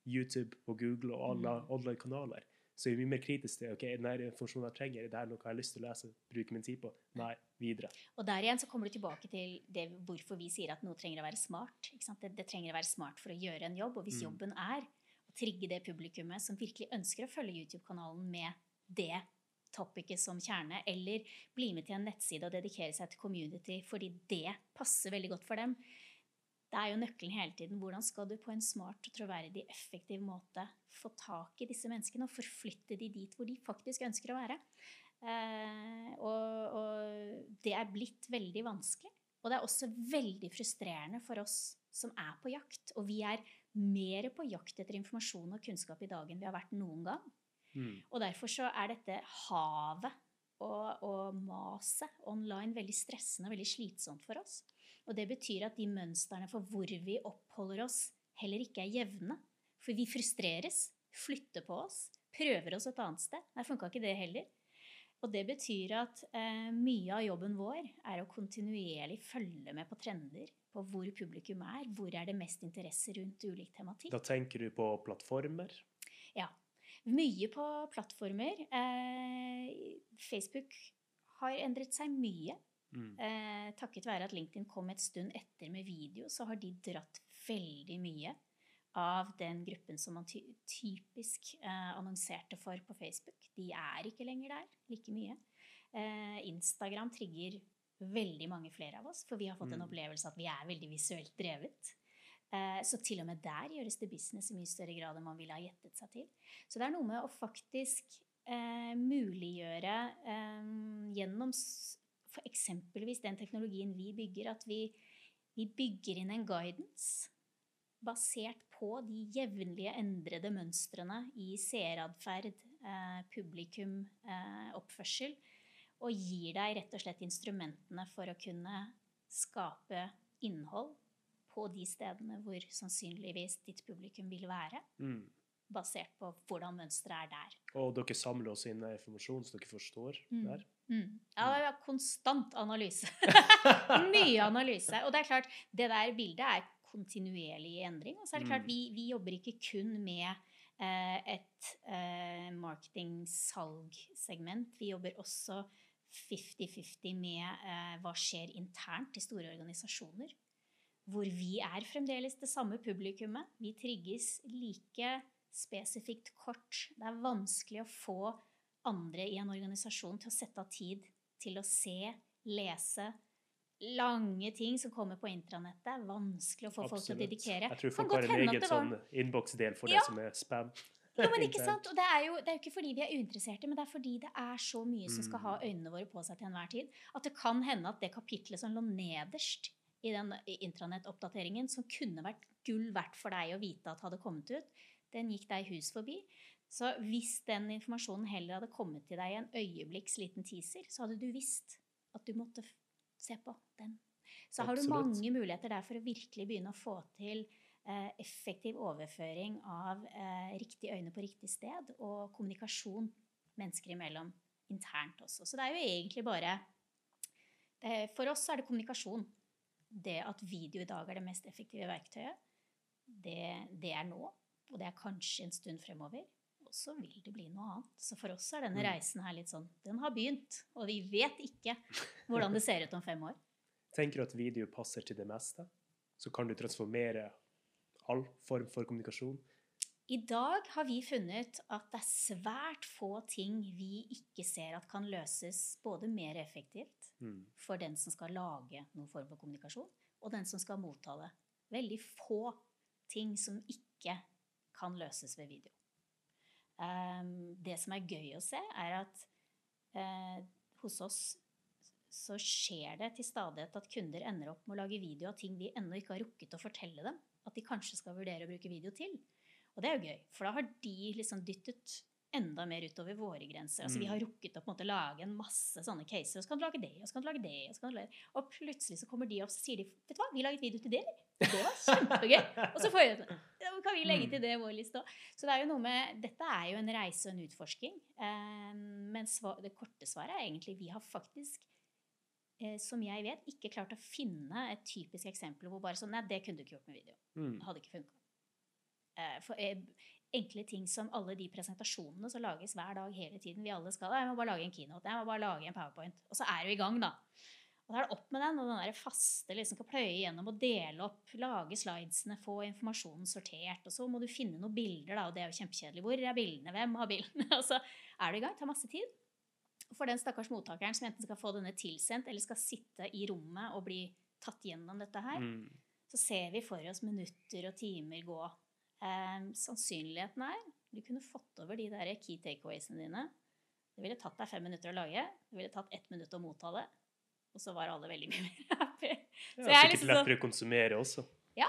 YouTube og Google og alle Mm. online kanaler, så er vi mye mer kritiske til ok, denne informasjonen jeg trenger, er det er noe jeg har lyst til å lese, bruke min tid på? Nei, videre. Og der igjen så kommer du tilbake til det, hvorfor vi sier at noe trenger å være smart. Ikke sant? Det, det trenger å være smart for å gjøre en jobb. Og hvis Mm. jobben er å trigge det publikummet som virkelig ønsker å følge YouTube-kanalen med det topicet som kjerne, eller bli med til en nettside og dedikere seg til community fordi det passer veldig godt for dem, det er jo nøkkelen hele tiden. Hvordan skal du på en smart og troverdig, effektiv måte få tak i disse menneskene og forflytte de dit hvor de faktisk ønsker å være? Eh, og, og det er blitt veldig vanskelig. Og det er også veldig frustrerende for oss som er på jakt. Og vi er mer på jakt etter informasjon og kunnskap i dag enn vi har vært noen gang. Mm. Og derfor så er dette havet og, og maset online veldig stressende og veldig slitsomt for oss. Og det betyr at de mønstrene for hvor vi oppholder oss, heller ikke er jevne. For vi frustreres, flytter på oss, prøver oss et annet sted. Nei, funka ikke det heller. Og det betyr at eh, mye av jobben vår er å kontinuerlig følge med på trender, på hvor publikum er, hvor er det mest interesse rundt ulik tematikk. Da tenker du på plattformer? Ja. Mye på plattformer. Eh, Facebook har endret seg mye. Mm. Eh, takket være at LinkedIn kom et stund etter med video, så har de dratt veldig mye av den gruppen som man ty typisk eh, annonserte for på Facebook. De er ikke lenger der like mye. Eh, Instagram trigger veldig mange flere av oss, for vi har fått en Mm. opplevelse at vi er veldig visuelt drevet. Eh, så til og med der gjøres det business i mye større grad enn man ville ha gjettet seg til. Så det er noe med å faktisk eh, muliggjøre eh, gjennom eksempelvis den teknologien vi bygger, at vi, vi bygger inn en guidance basert på de jevnlige endrede mønstrene i seeratferd, eh, publikum, eh, oppførsel, og gir deg rett og slett instrumentene for å kunne skape innhold på de stedene hvor sannsynligvis ditt publikum vil være, Mm. Basert på hvordan mønsteret er der. Og dere samler også inn informasjon så dere forstår Mm. der? Mm. Ja, det er konstant analyse. Mye analyse. Og det er klart, det der bildet er kontinuerlig i endring. Og så er det klart, Mm. vi, vi jobber ikke kun med eh, et eh, marketing-salg-segment. Vi jobber også 50-50 med eh, hva skjer internt i store organisasjoner. Hvor vi er fremdeles det samme publikummet. Vi trigges like spesifikt kort. Det er vanskelig å få andre i en organisasjon til å sette av tid til å se, lese lange ting som kommer på intranettet. Det er vanskelig å få folk til å dedikere. Jeg tror folk har en egen sånn innboksdel for Ja. det som er spam. Jo, men ikke sant? Og det er, jo, det er jo ikke fordi vi er uinteresserte, men det er fordi det er så mye som skal ha Mm. øynene våre på seg til enhver tid, at det kan hende at det kapitlet som lå nederst i den intranettoppdateringen, som kunne vært gull verdt for deg å vite at hadde kommet ut, den gikk deg hus forbi. Så hvis den informasjonen heller hadde kommet til deg i en øyeblikks liten teaser, så hadde du visst at du måtte se på den. Så har du Absolutt. mange muligheter der for å virkelig begynne å få til eh, effektiv overføring av eh, riktig øyne på riktig sted, og kommunikasjon mennesker imellom internt også. Så det er jo egentlig bare det, For oss er det kommunikasjon. Det at video i dag er det mest effektive verktøyet, det, det er nå. Og det er kanskje en stund fremover. Og så vil det bli noe annet. Så for oss er denne Mm. reisen her litt sånn Den har begynt, og vi vet ikke hvordan det ser ut om fem år. Tenker du at video passer til det meste? Så kan du transformere all form for kommunikasjon? I dag har vi funnet at det er svært få ting vi ikke ser at kan løses både mer effektivt Mm. for den som skal lage noen form for kommunikasjon, og den som skal motta det. Veldig få ting som ikke kan løses ved video. Ehm, det som er gøy å se, er at eh, hos oss så skjer det til stadighet at kunder ender opp med å lage video av ting vi ennå ikke har rukket å fortelle dem at de kanskje skal vurdere å bruke video til. Og det er jo gøy, for da har de liksom dyttet enda mer utover våre grenser. Altså Vi Mm. har rukket å på en måte lage en masse sånne caser. Og så kan du lage det, og så kan du lage det, og så kan du lage det. Og plutselig så kommer de opp og sier de, vet du hva, vi laget video til det, eller? Det var kjempegøy. Og så får jeg men Kan vi legge Mm. til det i vår liste òg? Så det er jo noe med Dette er jo en reise og en utforsking. Eh, men det korte svaret er egentlig vi har faktisk eh, som jeg vet, ikke klart å finne et typisk eksempel hvor bare sånn Nei, det kunne du ikke gjort med video. Mm. Det hadde ikke funka. Eh, for eh, enkle ting som alle de presentasjonene som lages hver dag hele tiden Vi alle skal Jeg må bare lage en keynote. Jeg må bare lage en powerpoint. Og så er du i gang, da. Og da er det opp med den, og den der faste liksom skal pløye gjennom og dele opp, lage slidesene, få informasjonen sortert. Og så må du finne noen bilder, da, og det er jo kjempekjedelig. Hvor er bildene? Hvem har bildene? Og så er du i gang. Tar masse tid. For den stakkars mottakeren som enten skal få denne tilsendt, eller skal sitte i rommet og bli tatt gjennom dette her, Mm. så ser vi for oss minutter og timer gå. Eh, sannsynligheten er du kunne fått over de der key takeawaysene dine. Det ville tatt deg fem minutter å lage. Det ville tatt ett minutt å motta det. Og så var alle veldig mye mer happy. Det Så jeg er liksom lettere å konsumere også. Ja,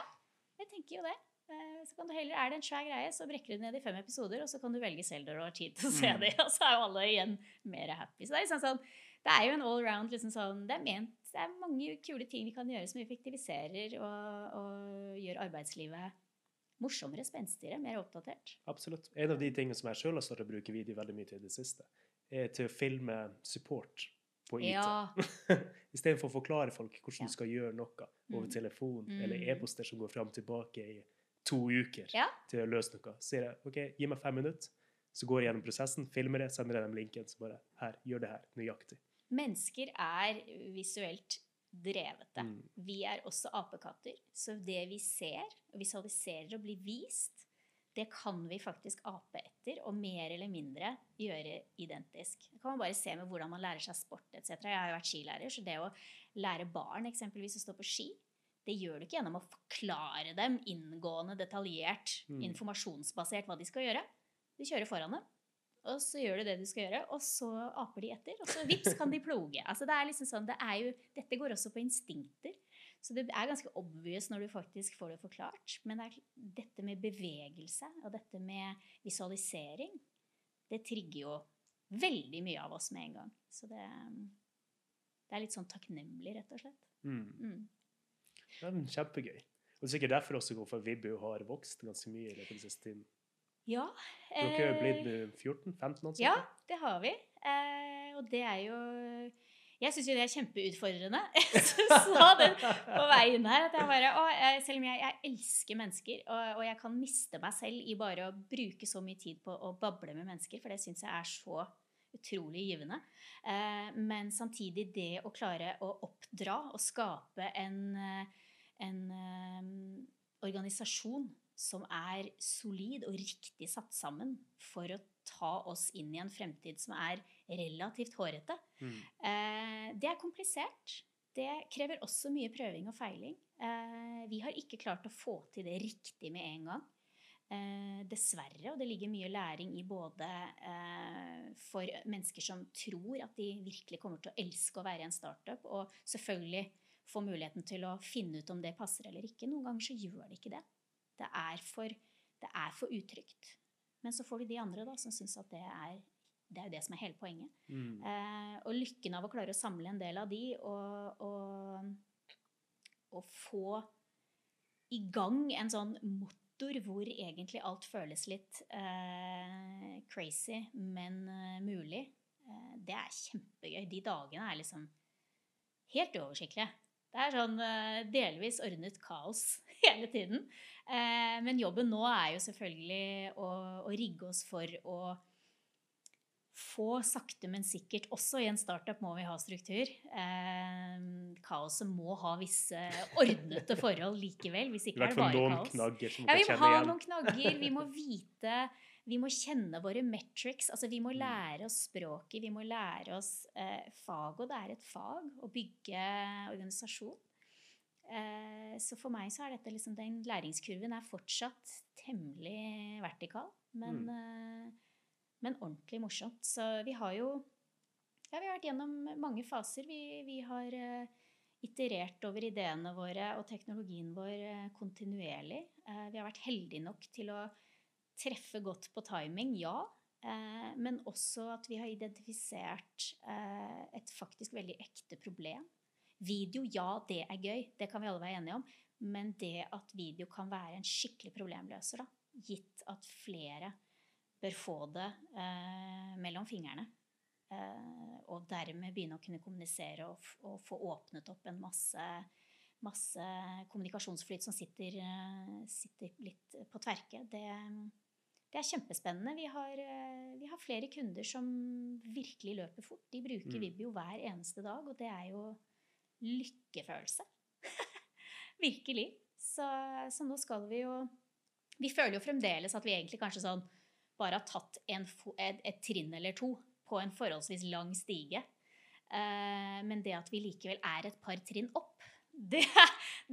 Jeg tenker jo det. Eh, Så kan du heller, Er det en svær greie, så brekker du det ned i fem episoder, og så kan du velge selv når du har tid til å se Mm. det. Og så er jo alle igjen mer happy. Så det er liksom sånn, det er jo en all round liksom sånn, Det er ment Det er mange kule ting vi kan gjøre som effektiviserer og, og gjør arbeidslivet morsommere, spenstigere, mer oppdatert. Absolutt. En av de tingene som jeg sjøl har startet å bruke video veldig mye til i det siste, er til å filme support på IT. Ja. Istedenfor å forklare folk hvordan Ja. du skal gjøre noe over Mm. telefon Mm. eller e-poster som går fram og tilbake i to uker Ja. til å løse noe. Så sier jeg OK, gi meg fem minutter, så går jeg gjennom prosessen, filmer det, sender jeg dem linken, så bare Her, gjør det her. Nøyaktig. Mennesker er visuelt drevete. Mm. Vi er også apekatter. Så det vi ser og visualiserer og blir vist, det kan vi faktisk ape etter og mer eller mindre gjøre identisk. Det kan man bare se med hvordan man lærer seg sport etc. Jeg har jo vært skilærer, så det å lære barn eksempelvis å stå på ski, det gjør du ikke gjennom å forklare dem inngående, detaljert, Mm. informasjonsbasert hva de skal gjøre. Du kjører foran dem, og så gjør du det du skal gjøre, og så aper de etter, og så vips kan de ploge. Altså det er liksom sånn, det er jo, dette går også på instinkter. Så det er ganske obvious når du faktisk får det forklart. Men det er, dette med bevegelse og dette med visualisering, det trigger jo veldig mye av oss med en gang. Så det, det er litt sånn takknemlig, rett og slett. Mm. Mm. Det er kjempegøy. Og det er sikkert derfor også hvorfor Vibbu har vokst ganske mye i løpet av den siste tiden. Ja. Dere er jo blitt 14-15 år? Ja, det har vi. Eh, og det er jo Jeg syns jo det er kjempeutfordrende. Jeg sa det på veien her bare å, Selv om jeg, jeg elsker mennesker, og, og jeg kan miste meg selv i bare å bruke så mye tid på å bable med mennesker, for det syns jeg er så utrolig givende. Eh, men samtidig det å klare å oppdra og skape en, eh, en eh, organisasjon som er solid og riktig satt sammen for å ta oss inn i en fremtid som er relativt hårete. Mm. Eh, det er komplisert. Det krever også mye prøving og feiling. Eh, vi har ikke klart å få til det riktig med en gang. Eh, dessverre, og det ligger mye læring i både eh, for mennesker som tror at de virkelig kommer til å elske å være i en startup, og selvfølgelig få muligheten til å finne ut om det passer eller ikke. Noen ganger så gjør det ikke det. Det er for, det er for utrygt. Men så får vi de andre da, som syns at det er det er jo det som er hele poenget. Mm. Eh, og lykken av å klare å samle en del av de og, og, og få i gang en sånn motor hvor egentlig alt føles litt eh, crazy, men eh, mulig, eh, det er kjempegøy. De dagene er liksom helt uoversiktlige. Det er sånn eh, delvis ordnet kaos hele tiden. Eh, men jobben nå er jo selvfølgelig å, å rigge oss for å få sakte, men sikkert Også i en startup må vi ha struktur. Eh, kaoset må ha visse ordnete forhold likevel. Hvis ikke er det bare kaos. som Ja, vi må ha igjen. noen knagger. Vi må vite Vi må kjenne våre metrics. Altså, vi må Mm. lære oss språket. Vi må lære oss eh, fag. Og det er et fag å bygge organisasjon. Eh, så for meg så er dette liksom Den læringskurven er fortsatt temmelig vertikal, men, Mm. Men ordentlig morsomt. Så vi har jo ja, vi har vært gjennom mange faser. Vi, vi har uh, iterert over ideene våre og teknologien vår uh, kontinuerlig. Uh, vi har vært heldige nok til å treffe godt på timing, ja. Men også at vi har identifisert et faktisk veldig ekte problem. Video, ja, det er gøy. Det kan vi alle være enige om. Men det at video kan være en skikkelig problemløser, da, gitt at flere bør få det eh, mellom fingrene, eh, og dermed begynne å kunne kommunisere og, og få åpnet opp en masse, masse kommunikasjonsflyt som sitter, eh, sitter litt på tverke, det, det er kjempespennende. Vi har, eh, vi har flere kunder som virkelig løper fort. De bruker Mm. Vibio hver eneste dag, og det er jo lykkefølelse. Virkelig. Så, så nå skal vi jo Vi føler jo fremdeles at vi egentlig kanskje sånn bare har tatt en, et, et trinn eller to på en forholdsvis lang stige. Eh, men det at vi likevel er et par trinn opp, det,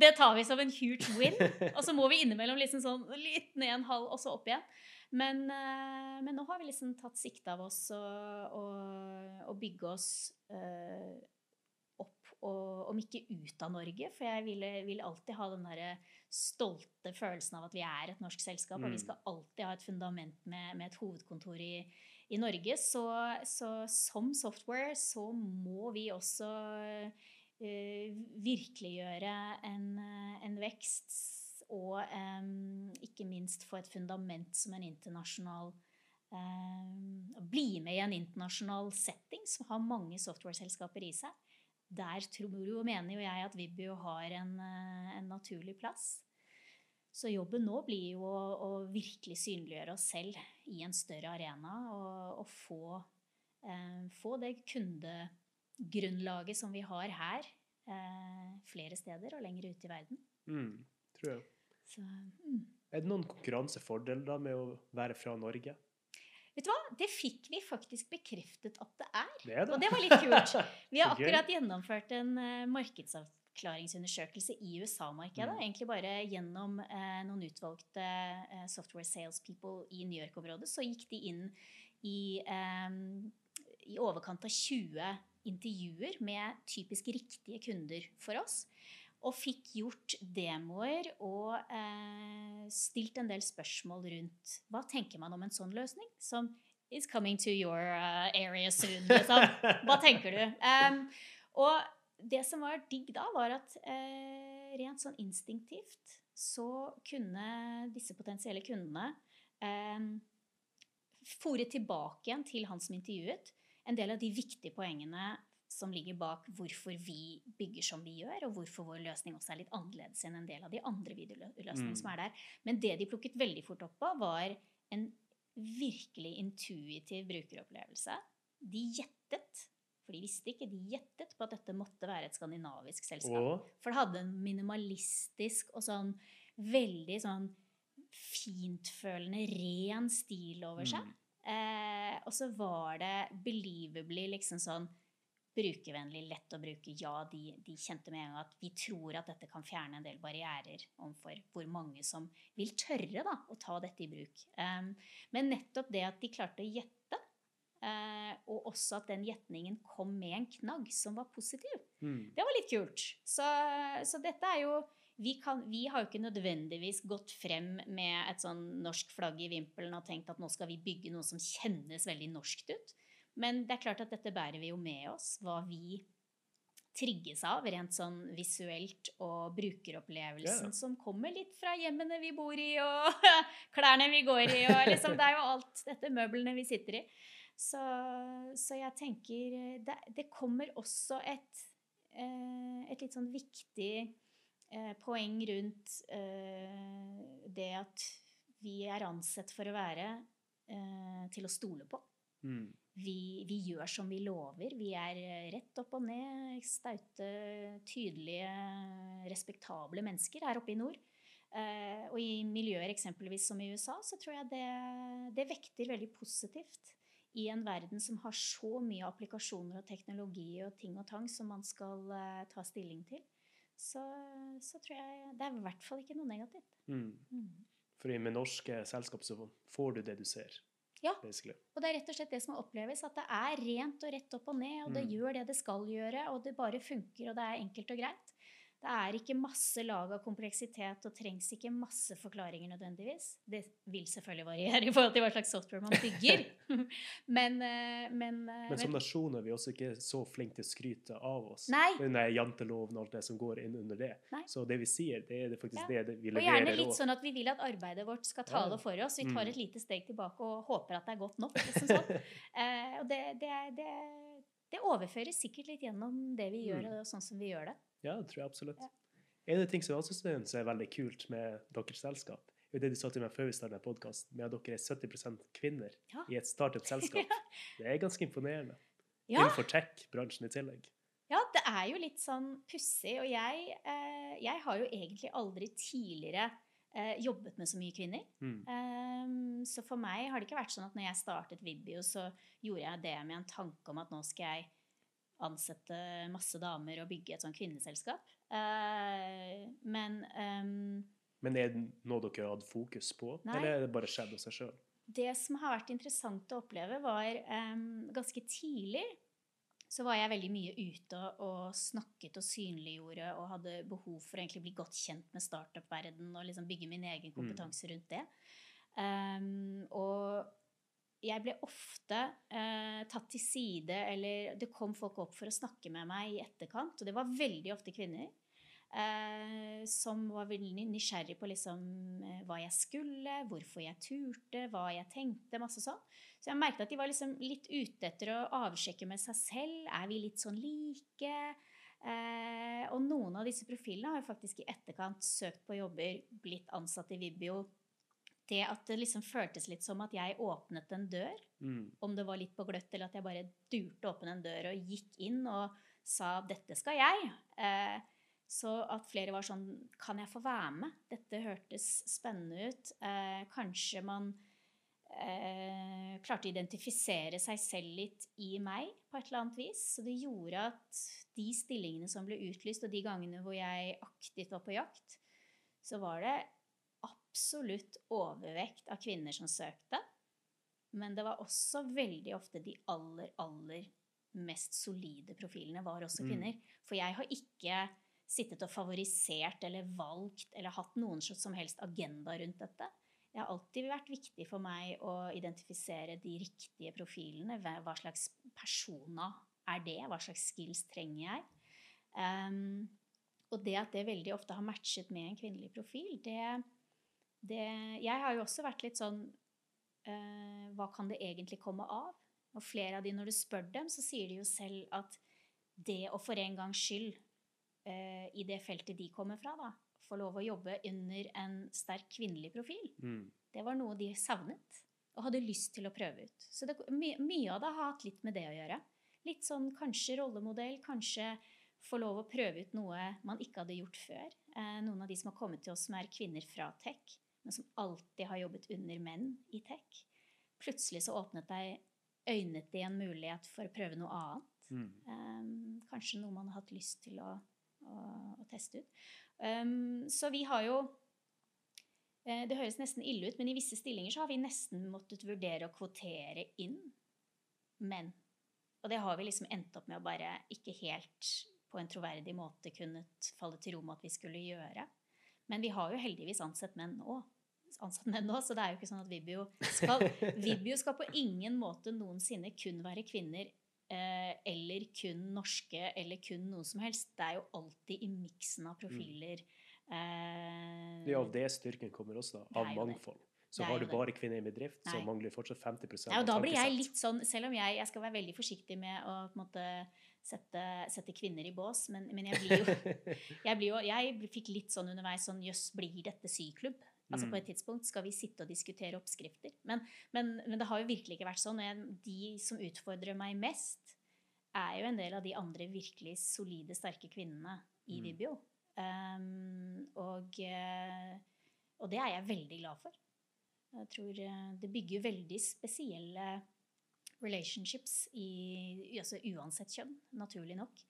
det tar vi som en huge win. Og så må vi innimellom liksom sånn litt ned en halv, og så opp igjen. Men, eh, men nå har vi liksom tatt sikte av oss å, bygge oss eh, og om ikke ut av Norge, for jeg vil, vil alltid ha den der stolte følelsen av at vi er et norsk selskap, og vi Mm. skal alltid ha et fundament med, med et hovedkontor i, i Norge. Så, så som software så må vi også uh, virkeliggjøre en, en vekst og um, ikke minst få et fundament som en internasjonal um, Bli med i en internasjonal setting som har mange software-selskaper i seg. Der tror jo, mener jo jeg at Vibio har en, eh, en naturlig plass. Så jobben nå blir jo å, å virkelig synliggjøre oss selv i en større arena og, og få, eh, få det kundegrunnlaget som vi har her, eh, flere steder og lenger ute i verden. Mm, tror jeg. Så, mm. Er det noen konkurransefordeler da med å være fra Norge? Vet du hva? Det fikk vi faktisk bekreftet at det er. Det er det. Og det var litt kult. Vi har akkurat gjennomført en uh, markedsavklaringsundersøkelse i USA-markedet. Mm. Egentlig bare gjennom eh, noen utvalgte eh, software salespeople i New York-området. Så gikk de inn i, eh, i overkant av 20 intervjuer med typisk riktige kunder for oss. Og fikk gjort demoer og eh, stilt en del spørsmål rundt hva tenker man om en sånn løsning? Som is coming to your uh, area soon. Liksom. Hva tenker du? Um, og det som var digg da, var at eh, rent sånn instinktivt så kunne disse potensielle kundene eh, fòre tilbake igjen til han som intervjuet, en del av de viktige poengene som ligger bak hvorfor vi bygger som vi gjør, og hvorfor vår løsning også er litt annerledes enn en del av de andre videoløsningene Mm. som er der. Men det de plukket veldig fort opp på, var en virkelig intuitiv brukeropplevelse. De gjettet, for de visste ikke, de gjettet på at dette måtte være et skandinavisk selskap. Og For det hadde en minimalistisk og sånn veldig sånn fintfølende, ren stil over seg. Mm. Eh, og så var det believably liksom sånn brukervennlig, lett å bruke. Ja, de, de, kjente med en gang at vi tror at dette kan fjerne en del barrierer overfor hvor mange som vil tørre da, å ta dette i bruk. Um, men nettopp det at de klarte å gjette, uh, og også at den gjetningen kom med en knagg som var positiv, mm. det var litt kult. Så, så dette er jo vi, kan, vi, har jo ikke nødvendigvis gått frem med et sånn norsk flagg i vimpelen og tenkt at nå skal vi bygge noe som kjennes veldig norskt ut. Men det er klart at dette bærer vi jo med oss, hva vi trigges av rent sånn visuelt og brukeropplevelsen ja. som kommer litt fra hjemmene vi bor i, og klærne vi går i, og liksom Det er jo alt dette møblene vi sitter i. Så, så jeg tenker det, det, kommer også et, eh, et litt sånn viktig eh, poeng rundt eh, det at vi er ansett for å være til å stole på. Mm. Vi, vi, gjør som vi lover. Vi er eh, rett opp og ned, staute, tydelige, respektable mennesker her oppe i nord. Eh, og i miljøer eksempelvis som i USA, så tror jeg det, det, vekter veldig positivt i en verden som har så mye applikasjoner og teknologi og ting og tang som man skal eh, ta stilling til. Så, så, tror jeg det er i hvert fall ikke noe negativt. Mm. Mm. Fordi med norske selskap så får du det du ser. Ja. Basically. Og det er rett og slett det som oppleves. At det er rent og rett opp og ned, og det mm. gjør det det skal gjøre, og det bare funker, og det er enkelt og greit. Det er ikke masse lag av kompleksitet og trengs ikke masse forklaringer nødvendigvis. Det vil selvfølgelig variere i forhold til hva slags software man bygger. men, eh, men, eh, men, som nasjon er vi også ikke så flinke til å skryte av oss. Nei. Den janteloven og alt det som går inn under det. Nei. Så det vi sier, det er faktisk ja. det vi leverer. Og gjerne litt sånn at vi vil at arbeidet vårt skal tale ja. for oss. Vi tar mm. et lite steg tilbake og håper at det er godt nok. Liksom sånn. eh, og det, det, det, det, overføres sikkert litt gjennom det vi gjør, mm. og sånn som vi gjør det. Ja, det tror jeg absolutt. Ja. En av de ting som jeg også syns er veldig kult med deres selskap, er det du sa til meg før vi startet podkasten, med at dere er 70 kvinner ja. i et startup-selskap. Det er ganske imponerende. Ja. Innenfor tech-bransjen i tillegg. Ja, det er jo litt sånn pussig. Og jeg, eh, jeg, har jo egentlig aldri tidligere eh, jobbet med så mye kvinner. Mm. Um, så for meg har det ikke vært sånn at når jeg startet Vibio, så gjorde jeg det med en tanke om at nå skal jeg ansette masse damer og bygge et sånn kvinneselskap. Uh, men um, Men er det noe dere har hatt fokus på, nei, eller er det bare skjedd av seg sjøl? Det som har vært interessant å oppleve, var um, ganske tidlig så var jeg veldig mye ute og snakket og synliggjorde og hadde behov for å bli godt kjent med startup-verden og liksom bygge min egen mm. kompetanse rundt det. Um, og jeg ble ofte eh, tatt til side, eller det kom folk opp for å snakke med meg i etterkant. Og det var veldig ofte kvinner. Eh, som var veldig nysgjerrig på liksom, eh, hva jeg skulle, hvorfor jeg turte, hva jeg tenkte. masse sånn. Så jeg merket at de var liksom litt ute etter å avsjekke med seg selv. Er vi litt sånn like? Eh, og noen av disse profilene har jo faktisk i etterkant søkt på jobber, blitt ansatt i Vibio det at det liksom føltes litt som at jeg åpnet en dør, mm. om det var litt på gløtt, eller at jeg bare durte åpen en dør og gikk inn og sa 'dette skal jeg'. Eh, så at flere var sånn 'Kan jeg få være med?' Dette hørtes spennende ut. Eh, kanskje man eh, klarte å identifisere seg selv litt i meg på et eller annet vis. Så det gjorde at de stillingene som ble utlyst, og de gangene hvor jeg aktivt var på jakt, så var det absolutt overvekt av kvinner som søkte. Men det var også veldig ofte de aller, aller mest solide profilene var også mm. kvinner. Mm. For jeg har ikke sittet og favorisert eller valgt eller hatt noen som helst agenda rundt dette. Det har alltid vært viktig for meg å identifisere de riktige profilene. Hva slags persona er det? Hva slags skills trenger jeg? Um, og det at det veldig ofte har matchet med en kvinnelig profil, det, det, jeg har jo også vært litt sånn uh, Hva kan det egentlig komme av? Og flere av de, når du spør dem, så sier de jo selv at det å for en gangs skyld, uh, i det feltet de kommer fra, da, få lov å jobbe under en sterk kvinnelig profil, mm. det var noe de savnet og hadde lyst til å prøve ut. Så det, my, mye av det har hatt litt med det å gjøre. Litt sånn kanskje rollemodell, kanskje få lov å prøve ut noe man ikke hadde gjort før. Eh, noen av de som har kommet til oss som er kvinner fra tech, men som alltid har jobbet under menn i tech. Plutselig så åpnet deg øynet de en mulighet for å prøve noe annet. Mm. Um, kanskje noe man har hatt lyst til å, å, å teste ut. Um, så vi har jo eh, Det høres nesten ille ut, men i visse stillinger så har vi nesten måttet vurdere å kvotere inn menn. Og det har vi liksom endt opp med å bare ikke helt på en troverdig måte kunnet falle til ro med at vi skulle gjøre. Men vi har jo heldigvis ansett menn nå. Ansatt menn òg, så det er jo ikke sånn at Vibio skal, Vibio skal på ingen måte noensinne kun være kvinner eh, eller kun norske eller kun noe som helst. Det er jo alltid i miksen av profiler. Eh, Det er av det styrken kommer også, da, av mangfold. Så har du bare kvinner i bedrift, bedrift, så mangler fortsatt 50 Nei, og da blir jeg litt sånn, Selv om jeg, jeg skal være veldig forsiktig med å måte, sette, sette kvinner i bås, men, men jeg blir jo jeg, blir jo, jeg fikk litt sånn underveis sånn Jøss, blir dette syklubb? Altså Mm. På et tidspunkt skal vi sitte og diskutere oppskrifter. Men, men, men det har jo virkelig ikke vært sånn. de som utfordrer meg mest, er jo en del av de andre virkelig solide, sterke kvinnene i Mm. Vibio. Um, og, eh, og det er jeg veldig glad for. Jeg tror eh, det bygger veldig spesielle relationships i, altså uansett kjønn, naturlig nok.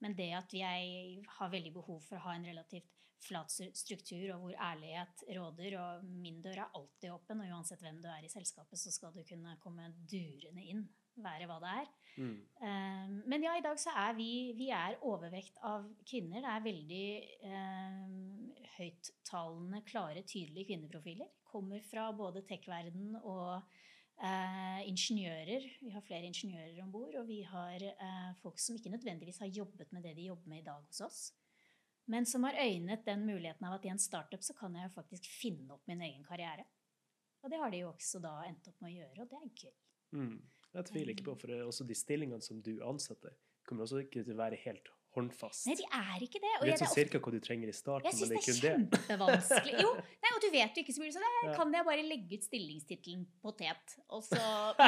Men det at jeg har veldig behov for å ha en relativt flat struktur, og hvor ærlighet råder, og min dør er alltid åpen, og uansett hvem du er i selskapet, så skal du kunne komme durende inn, være hva det er. Mm. Um, men ja, i dag så er vi, vi er overvekt av kvinner. Det er veldig um, høyttalende, klare, tydelige kvinneprofiler. Kommer fra både tech-verden og Uh, ingeniører. Vi har flere ingeniører om bord, og vi har uh, folk som ikke nødvendigvis har jobbet med det de jobber med i dag hos oss. Men som har øynet den muligheten av at i en startup så kan jeg faktisk finne opp min egen karriere. Og det har de jo også da endt opp med å gjøre, og det er gøy. Mm. Jeg tviler ikke på, for det også de stillingene som du ansetter, kommer også ikke til å være helt håndfast. Nei, de er ikke det. Og du vet det sånn cirka hva du trenger i starten, Jeg syns er det det er er det er kjempevanskelig. Jo, nei, og du vet jo ikke så mye, så det Ja. kan jeg bare legge ut stillingstittelen potet. Og så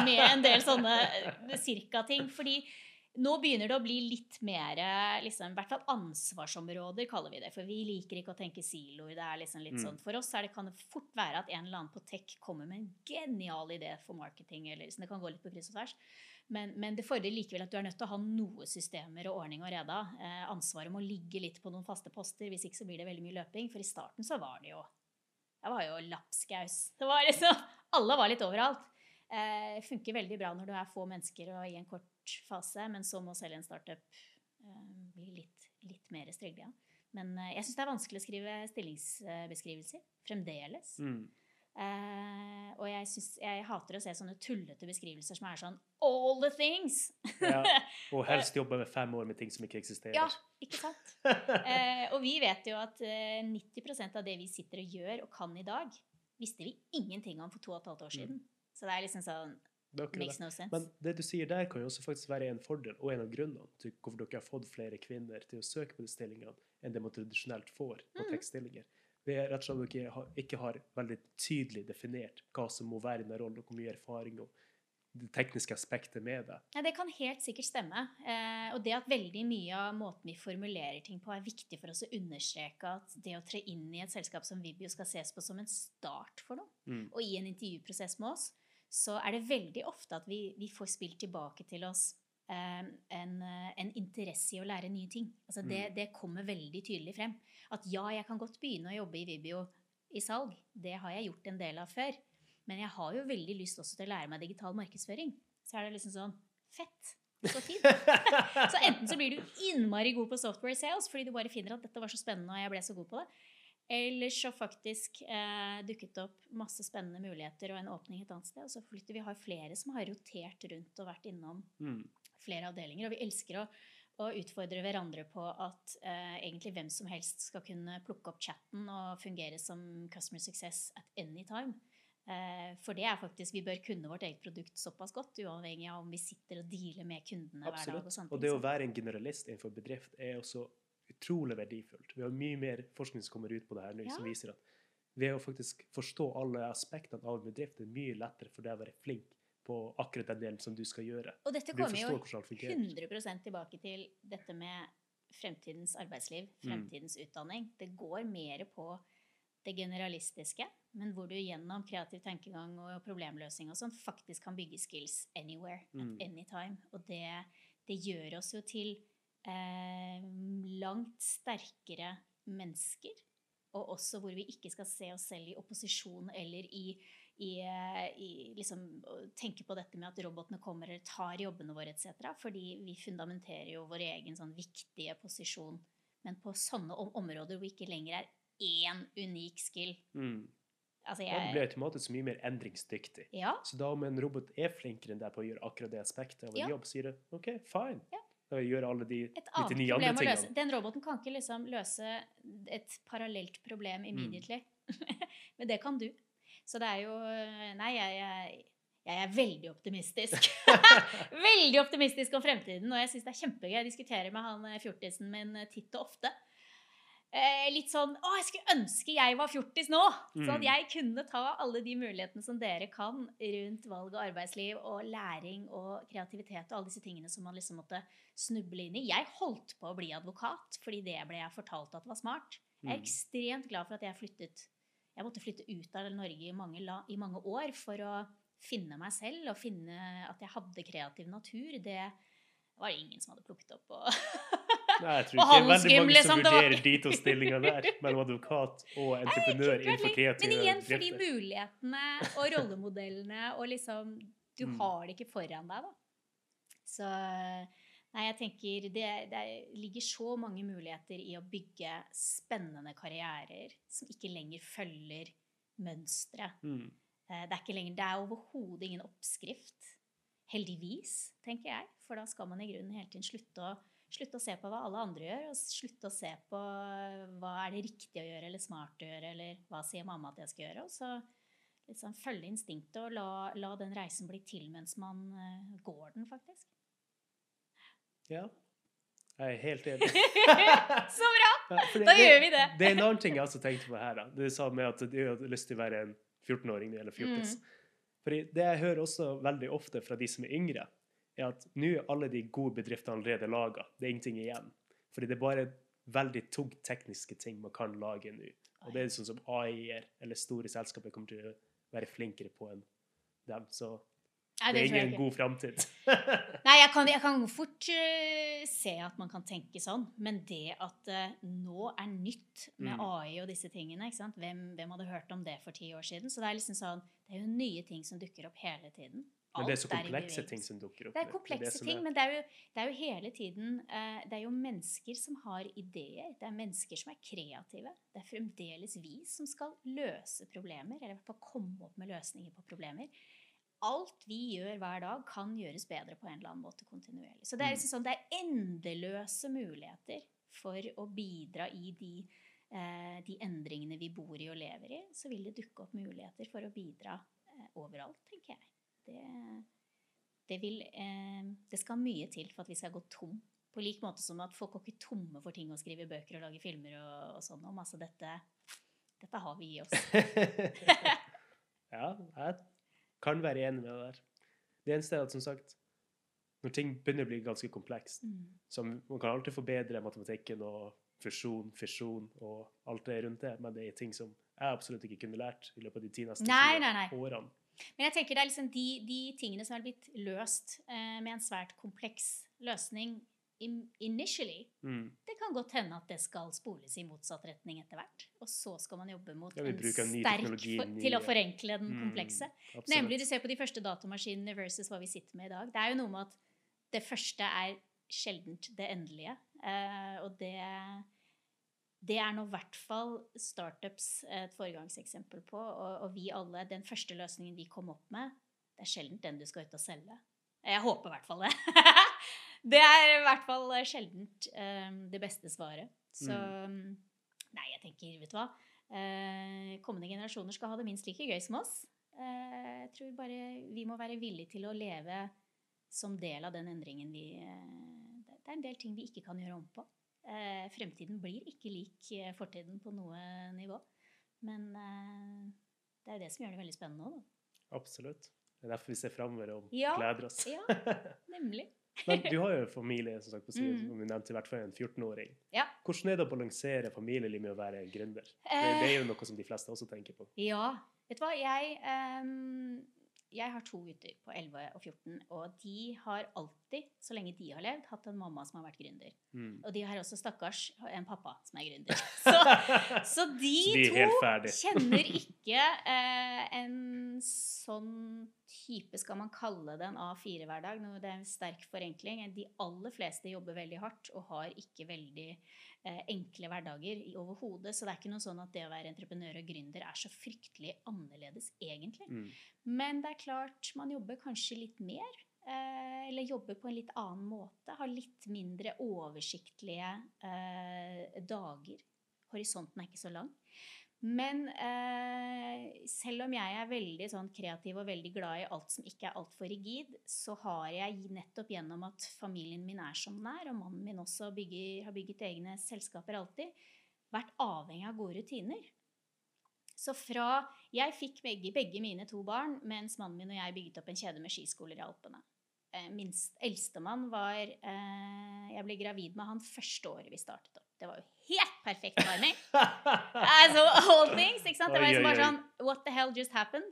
med en del sånne eh, cirka-ting. Fordi nå begynner det å bli litt mer liksom, I hvert fall ansvarsområder, kaller vi det. For vi liker ikke å tenke siloer. Det er liksom litt Mm. sånn, For oss det, kan det fort være at en eller annen på tech kommer med en genial idé for marketing. eller liksom, Det kan gå litt på kryss og tvers. Men, men det fordrer likevel at du er nødt til å ha noe systemer og ordning og reda. Eh, ansvaret må ligge litt på noen faste poster, hvis ikke så blir det veldig mye løping. For i starten så var det jo Jeg var jo lapskaus. Det var liksom, alle var litt overalt. Eh, funker veldig bra når du er få mennesker og i en kort fase, men så må selv en startup eh, bli litt, litt mer strigla. Men eh, jeg syns det er vanskelig å skrive stillingsbeskrivelser. Fremdeles. Mm. Eh, og jeg, synes, jeg hater å se sånne tullete beskrivelser som er sånn All the things! Ja. Og helst jobbe med fem år med ting som ikke eksisterer. Ja, ikke sant? Eh, og vi vet jo at eh, 90% av det vi sitter og gjør og kan i dag, visste vi ingenting om for to og et halvt år siden. Så det er liksom sånn Det. Makes no sense. Men det du sier der, kan jo også faktisk være en fordel, og en av grunnene til hvorfor dere har fått flere kvinner til å søke på de stillingene enn det man tradisjonelt får på mm. tekststillinger. Det er rett og slett at dere ikke har veldig tydelig definert hva som må være i den rollen, og hvor mye erfaring og det tekniske aspektet med det. Ja, det kan helt sikkert stemme. Eh, og det at veldig mye av måten vi formulerer ting på, er viktig for oss å understreke at det å tre inn i et selskap som Vibio skal ses på som en start for noe, Mm. og i en intervjuprosess med oss, så er det veldig ofte at vi, vi får spilt tilbake til oss eh, en, eh, en interesse i å lære nye ting. Altså det, Mm. det kommer veldig tydelig frem. At ja, jeg kan godt begynne å jobbe i Vibio i salg. Det har jeg gjort en del av før. Men jeg har jo veldig lyst også til å lære meg digital markedsføring. Så er det liksom sånn Fett! Så fint. Så enten så blir du innmari god på software sales fordi du bare finner at dette var så spennende og jeg ble så god på det. Eller så faktisk eh, dukket opp masse spennende muligheter og en åpning et annet sted. Og så flytter vi har flere som har rotert rundt og vært innom Mm. flere avdelinger. Og vi elsker å, å utfordre hverandre på at eh, egentlig hvem som helst skal kunne plukke opp chatten og fungere som customer success at any time. Eh, for det er faktisk, Vi bør kunne vårt eget produkt såpass godt, uavhengig av om vi sitter og dealer med kundene hver dag. Absolutt. Og sånne Og det å være en generalist innenfor bedrift er også utrolig verdifullt. Vi har mye mer forskning som kommer ut på det her nå, Ja. som viser at ved å faktisk forstå alle aspektene av en bedrift, er mye lettere for deg å være flink på akkurat den delen som du skal gjøre. og dette kommer jo hvordan alt 100 tilbake til dette med fremtidens arbeidsliv, Mm. fremtidens utdanning. Det går mer på det generalistiske, men hvor du gjennom kreativ tenkegang og problemløsning og sånn faktisk kan bygge skills anywhere, Mm. at any time. Og det, det gjør oss jo til eh, langt sterkere mennesker. Og også hvor vi ikke skal se oss selv i opposisjon eller i, i, eh, i liksom, tenke på dette med at robotene kommer eller tar jobbene våre etc. Fordi vi fundamenterer jo vår egen sånn viktige posisjon. Men på sånne om områder hvor vi ikke lenger er én unik skill Mm. altså jeg... det blir automatisk mye mer endringsdyktig. Ja, Så da om en robot er flinkere enn deg på å gjøre akkurat det aspektet av en Ja. jobb, sier du OK, fine. Ja. Da gjør alle de et annet 99 andre tingene. Den roboten kan ikke liksom løse et parallelt problem immediately. Men det kan du. Så det er jo Nei, jeg, jeg, jeg er veldig optimistisk. veldig optimistisk om fremtiden, og jeg syns det er kjempegøy. Jeg diskuterer med han eh, fjortisen min eh, titt og ofte. Eh, litt sånn Å, jeg skulle ønske jeg var fjortis nå! Så at Mm. jeg kunne ta alle de mulighetene som dere kan rundt valg av arbeidsliv og læring og kreativitet og alle disse tingene som man liksom måtte snuble inn i. Jeg holdt på å bli advokat, fordi det ble jeg fortalt at var smart. Jeg er Mm. ekstremt glad for at jeg flyttet Jeg måtte flytte ut av Norge i mange, la, i mange år for å finne meg selv og finne at jeg hadde kreativ natur. Det var det ingen som hadde plukket opp. Og Nei, jeg tror ikke det er veldig mange som liksom, vurderer de to stillingene der, mellom advokat og entreprenør innenfor Men igjen, fordi mulighetene og rollemodellene og liksom Du Mm. har det ikke foran deg, da. Så Nei, jeg tenker det, det ligger så mange muligheter i å bygge spennende karrierer som ikke lenger følger mønstre. Mm. Eh, Det er ikke lenger, det er overhodet ingen oppskrift. Heldigvis, tenker jeg. For da skal man i grunnen hele tiden slutte å, slutte å se på hva alle andre gjør, og slutte å se på hva er det riktig å gjøre eller smart å gjøre, eller hva sier mamma at jeg skal gjøre. Og så liksom følge instinktet og la, la den reisen bli til mens man eh, går den, faktisk. Ja. Jeg er helt enig. Så bra! Ja, det, Da gjør vi det. Det er en annen ting jeg også tenkte på her. da. Du sa med at du hadde lyst til å være en 14-åring eller 14 Mm. Fordi det jeg hører også veldig ofte fra de som er yngre, er at nå er alle de gode bedriftene allerede laga. Det er ingenting igjen. Fordi det er bare veldig tungt tekniske ting man kan lage nå. Og det er sånn som AI-er eller store selskaper kommer til å være flinkere på enn dem. Så Nei, det er tror jeg ingen god framtid. Nei, jeg kan, jeg kan fort uh, se at man kan tenke sånn, men det at det nå er nytt med Mm. AI og disse tingene? Hvem, hvem hadde hørt om det for ti år siden? Så det er liksom sånn, det er jo nye ting som dukker opp hele tiden. Men det er så komplekse ting som dukker opp. Det er komplekse ting, er- men det er, jo, det er jo hele tiden eh, Det er jo mennesker som har ideer. Det er mennesker som er kreative. Det er fremdeles vi som skal løse problemer, eller i hvert fall komme opp med løsninger på problemer. Alt vi gjør hver dag, kan gjøres bedre på en eller annen måte kontinuerlig. Så det er, Mm. liksom sånn, det er endeløse muligheter for å bidra i de, eh, de endringene vi bor i og lever i. Så vil det dukke opp muligheter for å bidra eh, overalt, tenker jeg. Det, det, vil, eh, det skal mye til for at vi skal gå tom. På lik måte som at folk går ikke tomme for ting å skrive bøker og lage filmer og, og sånn om. Altså dette, dette har vi i oss. ja, jeg kan være enig med deg der. Det eneste er at, som sagt, når ting begynner å bli ganske komplekst, Mm. som Man kan alltid forbedre matematikken og fusjon, fisjon og alt det rundt det, men det er ting som jeg absolutt ikke kunne lært i løpet av de ti neste Nei, nei, nei. årene. Men jeg tenker det er liksom de, de tingene som er blitt løst eh, med en svært kompleks løsning initially, Mm. det kan godt hende at det skal spoles i motsatt retning etter hvert. Og så skal man jobbe mot Ja, en sterk for, til å forenkle den Mm, komplekse. Mm, Nemlig du ser på de første datamaskinene versus hva vi sitter med i dag. Det er jo noe med at det første er sjeldent det endelige. Eh, og det, det er nå i hvert fall startups et foregangseksempel på. Og, og vi alle, den første løsningen de kom opp med, det er sjelden den du skal ut og selge. Jeg håper i hvert fall det. det er i hvert fall sjeldent um, det beste svaret. Så Nei, jeg tenker, vet du hva. Uh, kommende generasjoner skal ha det minst like gøy som oss. Uh, jeg tror bare vi må være villige til å leve som del av den endringen vi uh, Det er en del ting vi ikke kan gjøre om på. Eh, fremtiden blir ikke lik eh, fortiden på noe nivå. Men eh, det er jo det som gjør det veldig spennende òg, da. Absolutt. Det er derfor vi ser framover og Ja. gleder oss. Ja, nemlig. Men du har jo en familie, som sagt, på siden, Mm. som du nevnte, i hvert fall en 14-åring. Ja. Hvordan er det å balansere familieliv med å være gründer? Det, det er jo noe som de fleste også tenker på. Ja. Vet du hva, jeg ehm, Jeg har to gutter på 11 og 14, og de har alltid, så lenge de har levd, hatt en mamma som har vært gründer. Mm. Og de har også, stakkars, en pappa som er gründer. Så, så de, de to kjenner ikke eh, en sånn type, skal man kalle det en A4-hverdag. Det er en sterk forenkling. De aller fleste jobber veldig hardt og har ikke veldig eh, enkle hverdager overhodet. Så det er ikke noe sånn at det å være entreprenør og gründer er så fryktelig annerledes, egentlig. Mm. Men det er klart, man jobber kanskje litt mer. Eh, eller jobber på en litt annen måte. Har litt mindre oversiktlige eh, dager. Horisonten er ikke så lang. Men eh, selv om jeg er veldig sånn kreativ og veldig glad i alt som ikke er altfor rigid, så har jeg nettopp gjennom at familien min er som den er, og mannen min også bygger, har bygget egne selskaper alltid, vært avhengig av gode rutiner. Så fra Jeg fikk begge, begge mine to barn mens mannen min og jeg bygget opp en kjede med skiskoler i Alpene. Eh, Eldstemann var eh, Jeg ble gravid med han første året vi startet opp. Det var jo helt perfekt timing. altså, all things, ikke sant? Det var liksom bare sånn What the hell just happened?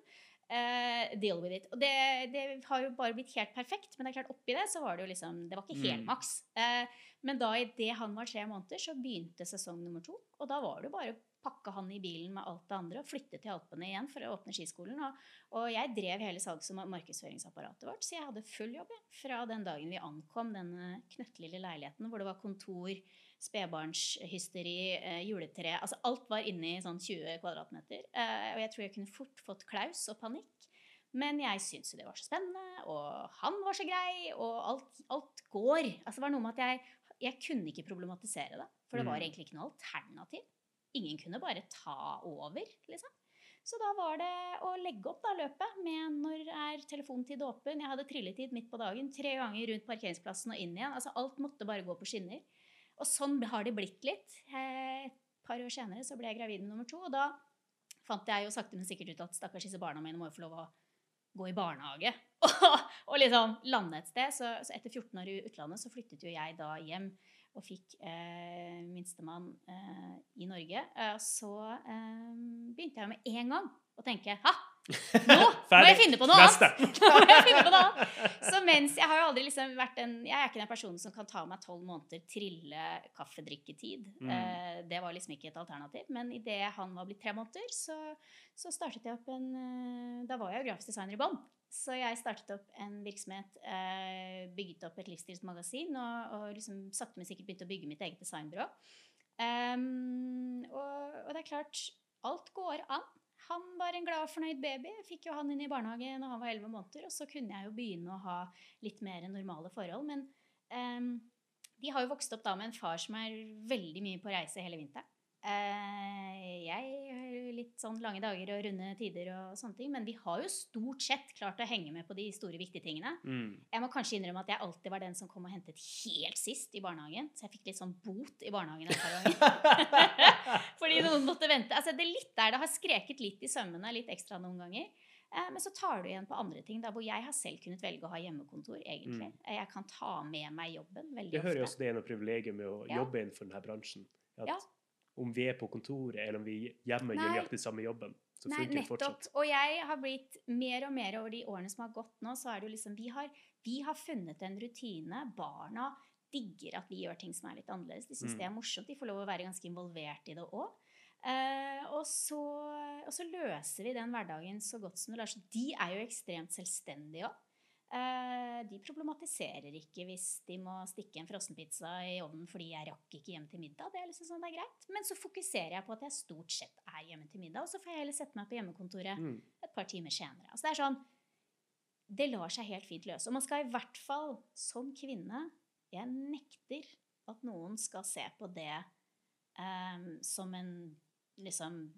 Uh, deal with it. Og det, det har jo bare blitt helt perfekt. Men det er klart oppi det så var det jo liksom Det var ikke helt Mm. maks. Uh, men da idet han var tre måneder, så begynte sesong nummer to. Og da var det jo bare å pakke han i bilen med alt det andre og flytte til Alpene igjen for å åpne skiskolen. Og, og jeg drev hele salgs- og markedsføringsapparatet vårt, så jeg hadde full jobb fra den dagen vi ankom den knøttlille leiligheten hvor det var kontor, spedbarnshysteri, eh, juletre Altså alt var inne i sånn 20 kvadratmeter. Eh, og jeg tror jeg kunne fort fått klaus og panikk. Men jeg syntes jo det var så spennende, og han var så grei, og alt, alt går. Altså det var noe med at jeg, jeg kunne ikke problematisere det. For det var Mm. egentlig ikke noe alternativ. Ingen kunne bare ta over, liksom. Så da var det å legge opp da løpet med når er telefontid åpen. Jeg hadde trilletid midt på dagen, tre ganger rundt parkeringsplassen og inn igjen. Altså alt måtte bare gå på skinner. Og sånn har det blitt litt. Eh, Et par år senere så ble jeg gravid med nummer to, og da fant jeg jo sakte, men sikkert ut at stakkars disse barna mine må jo få lov å gå i barnehage. og liksom lande et sted. Så, så etter 14 år i utlandet så flyttet jo jeg da hjem og fikk eh, minstemann eh, i Norge. Eh, så eh, begynte jeg med en gang å tenke Ha! Nå må jeg finne på noe annet! På noe annet! Så mens jeg har jo aldri liksom vært en Jeg er ikke den personen som kan ta meg tolv måneder trille kaffedrikketid. Mm. Eh, det var liksom ikke et alternativ. Men idet han var blitt tre måneder, så, så startet jeg opp en eh, Da var jeg jo grafisk designer i bånn. Så jeg startet opp en virksomhet, eh, bygget opp et livsstilsmagasin og, og liksom sakte, men sikkert begynte å bygge mitt eget designbyrå. Um, og, og det er klart, alt går an. Han var en glad og fornøyd baby. Jeg fikk jo han inn i barnehage når han var 11 måneder, og så kunne jeg jo begynne å ha litt mer normale forhold. Men um, de har jo vokst opp da med en far som er veldig mye på reise hele vinteren. Eh, jeg har jo litt sånn lange dager og runde tider og sånne ting, men vi har jo stort sett klart å henge med på de store, viktige tingene. Mm. Jeg må kanskje innrømme at jeg alltid var den som kom og hentet helt sist i barnehagen. Så jeg fikk litt sånn bot i barnehagen et par ganger. Fordi noen måtte vente. Altså, det er litt der det har skreket litt i sømmene, litt ekstra noen ganger. Eh, Men så tar du igjen på andre ting, da, hvor jeg har selv kunnet velge å ha hjemmekontor. egentlig. Mm. Eh, Jeg kan ta med meg jobben veldig Jeg hører jo ofte. også det er noe privilegium med å Ja. jobbe innenfor denne bransjen. At Ja. Om vi er på kontoret eller om vi er hjemme gjør Nei. nøyaktig samme jobben, så Nei, funker det fortsatt. Og jeg har blitt mer og mer over de årene som har gått nå, så er det jo liksom Vi har, vi har funnet en rutine. Barna digger at vi gjør ting som er litt annerledes. De syns Mm. det er morsomt. De får lov å være ganske involvert i det òg. Uh, og, så, og så løser vi den hverdagen så godt som det lar seg. De er jo ekstremt selvstendige òg. Eh, de problematiserer ikke hvis de må stikke en frossenpizza i ovnen fordi jeg rakk ikke hjem til middag. Det er liksom sånn, det er greit. Men så fokuserer jeg på at jeg stort sett er hjemme til middag. Og så får jeg heller sette meg på hjemmekontoret Mm. et par timer senere. Altså det er sånn Det lar seg helt fint løse. Og man skal i hvert fall som kvinne Jeg nekter at noen skal se på det um, som en liksom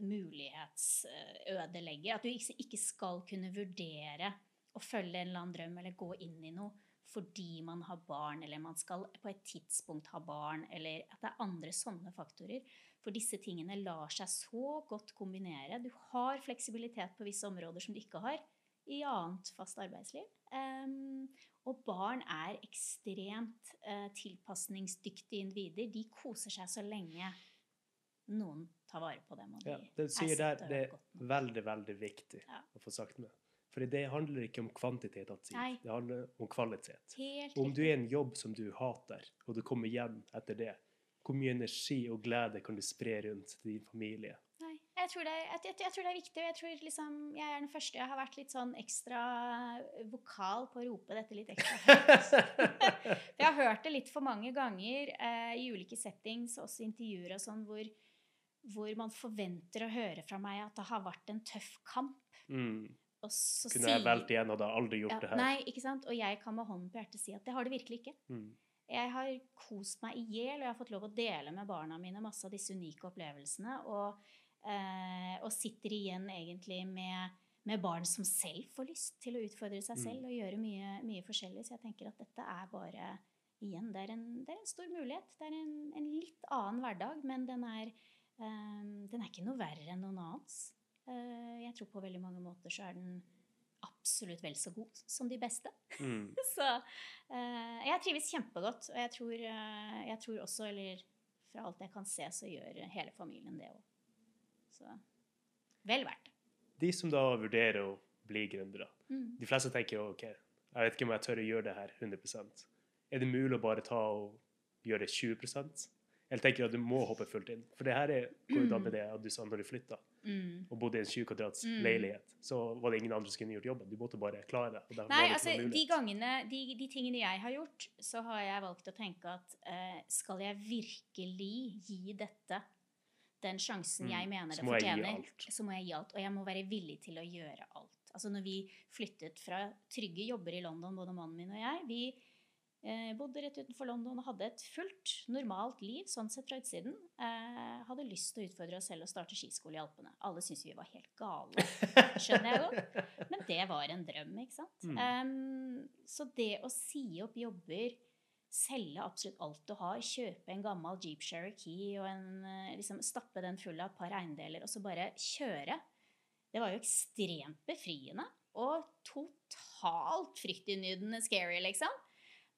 mulighetsødelegger. At du ikke, ikke skal kunne vurdere å følge en eller annen drøm eller gå inn i noe fordi man har barn, eller man skal på et tidspunkt ha barn, eller at det er andre sånne faktorer. For disse tingene lar seg så godt kombinere. Du har fleksibilitet på visse områder som du ikke har i annet fast arbeidsliv. Um, Og barn er ekstremt uh, tilpasningsdyktige individer. De koser seg så lenge noen tar vare på dem. Og de Ja, det du er sier der, det er veldig, veldig viktig Ja. å få sagt med. For det handler ikke om kvantitet av tid. Nei. Det handler om kvalitet. Helt Om du er en jobb som du hater, og du kommer hjem etter det, hvor mye energi og glede kan du spre rundt din familie? Nei, jeg tror, det jeg, jeg, jeg tror det er viktig, og jeg tror liksom Jeg er den første Jeg har vært litt sånn ekstra vokal på å rope dette litt ekstra høyt. Jeg har hørt det litt for mange ganger eh, i ulike settings, også intervjuer og sånn, hvor, hvor man forventer å høre fra meg at det har vært en tøff kamp. Mm. Så Kunne jeg valgt igjen, hadde jeg aldri gjort ja, det her. Nei, ikke sant? Og jeg kan med hånden på hjertet si at det har det virkelig ikke. Mm. Jeg har kost meg i hjel, og jeg har fått lov å dele med barna mine masse av disse unike opplevelsene. Og, eh, og sitter igjen egentlig med, med barn som selv får lyst til å utfordre seg Mm. selv og gjøre mye, mye forskjellig. Så jeg tenker at dette er bare Igjen, det er en, det er en stor mulighet. Det er en, en litt annen hverdag, men den er, eh, den er ikke noe verre enn noen annens. Eh, jeg tror på veldig mange måter så er den absolutt vel så god som de beste. Mm. Så eh, jeg trives kjempegodt, og jeg tror, eh, jeg tror også, eller fra alt jeg kan se, så gjør hele familien det òg. Så vel verdt det. De som da vurderer å bli gründere, Mm. de fleste tenker jo OK, jeg vet ikke om jeg tør å gjøre det her 100% Er det mulig å bare ta og gjøre det 20 Eller tenker du at du må hoppe fullt inn? For det her er, hvordan da med det at du sa når du flytta Mm. og bodde i en 20 kvadrats Mm. leilighet, så var det ingen andre som kunne gjort jobben. Du måtte bare klare det. var Nei, det altså de gangene, de, de tingene jeg har gjort, så har jeg valgt å tenke at eh, skal jeg virkelig gi dette den sjansen Mm, jeg mener det fortjener, så må jeg gi alt. Og jeg må være villig til å gjøre alt. Altså når vi flyttet fra trygge jobber i London, både mannen min og jeg, vi eh, bodde rett utenfor London og hadde et fullt, normalt liv, sånn sett fra utsiden. Eh, hadde lyst til å utfordre oss selv og starte skiskole i Alpene. Alle syntes vi var helt gale, skjønner jeg godt. Men det var en drøm, ikke sant? Mm. Um, så det å si opp jobber, selge absolutt alt du har, kjøpe en gammel Jeep Cherokee og en, eh, liksom, stappe den full av et par eiendeler og så bare kjøre, det var jo ekstremt befriende og totalt fryktinngytende scary, liksom.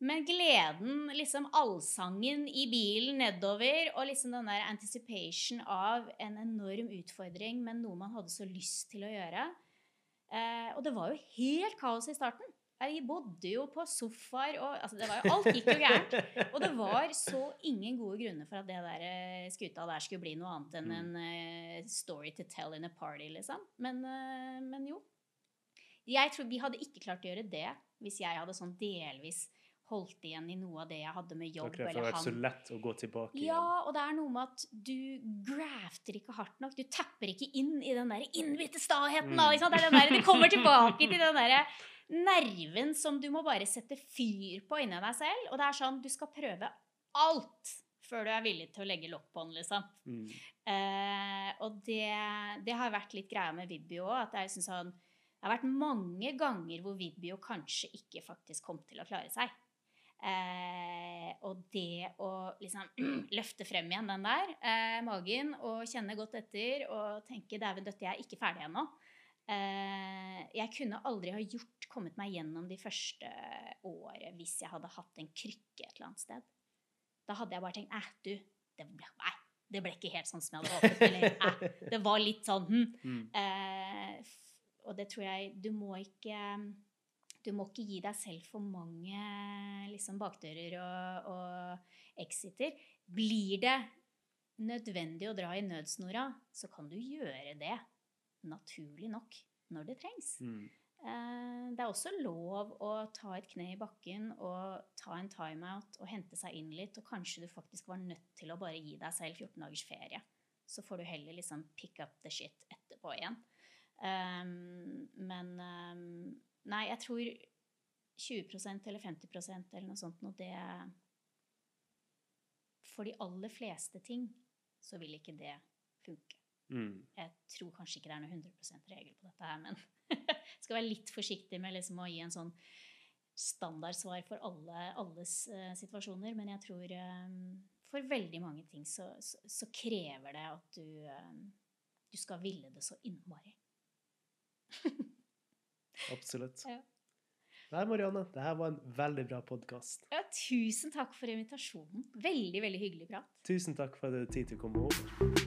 Men gleden, liksom allsangen i bilen nedover, og liksom den der anticipation av en enorm utfordring, men noe man hadde så lyst til å gjøre. Eh, og det var jo helt kaos i starten. Vi bodde jo på sofaer, og altså, det var jo, alt gikk jo gærent. Og det var så ingen gode grunner for at det der eh, skuta der skulle bli noe annet enn en uh, story to tell in a party, liksom. Men, uh, men jo. Jeg tror vi hadde ikke klart å gjøre det hvis jeg hadde sånn delvis holdt igjen i noe av det jeg hadde med jobb. Det har vært så lett å gå tilbake igjen. Ja, og det er noe med at du grafter ikke hardt nok. Du tapper ikke inn i den der innbitte staheten. Mm. Liksom. Det er den der, det kommer tilbake til den derre nerven som du må bare sette fyr på inni deg selv. Og det er sånn, du skal prøve alt før du er villig til å legge lokk på den, liksom. Mm. Eh, og det, det har vært litt greia med Vibby òg. At det er sånn Det har vært mange ganger hvor Vibio kanskje ikke faktisk kom til å klare seg. Eh, og det å liksom løfte frem igjen den der eh, magen og kjenne godt etter og tenke 'dæven døtte, jeg er ikke ferdig ennå'. Eh, jeg kunne aldri ha gjort, kommet meg gjennom de første året hvis jeg hadde hatt en krykke et eller annet sted. Da hadde jeg bare tenkt 'æh, du, det ble, nei, det ble ikke helt sånn som jeg hadde håpet'. Eller 'æh, det var litt sånn hm'. Mm. Eh, og det tror jeg Du må ikke du må ikke gi deg selv for mange liksom, bakdører og, og exiter. Blir det nødvendig å dra i nødsnora, så kan du gjøre det naturlig nok når det trengs. Mm. Eh, det er også lov å ta et kne i bakken og ta en timeout og hente seg inn litt, og kanskje du faktisk var nødt til å bare gi deg selv 14 dagers ferie. Så får du heller liksom pick up the shit etterpå igjen. Um, men um, Nei, jeg tror 20% eller 50% eller noe sånt noe, det For de aller fleste ting så vil ikke det funke. Mm. Jeg tror kanskje ikke det er noe 100% regel på dette her, men jeg skal være litt forsiktig med liksom å gi en sånn standardsvar for alle, alles uh, situasjoner. Men jeg tror um, for veldig mange ting så, så, så krever det at du, um, du skal ville det så innmari. Absolutt. Ja. Nei, Marianne, det her var en veldig bra podkast. Ja, tusen takk for invitasjonen. Veldig, veldig hyggelig prat. Tusen takk for at du hadde tid til å komme over.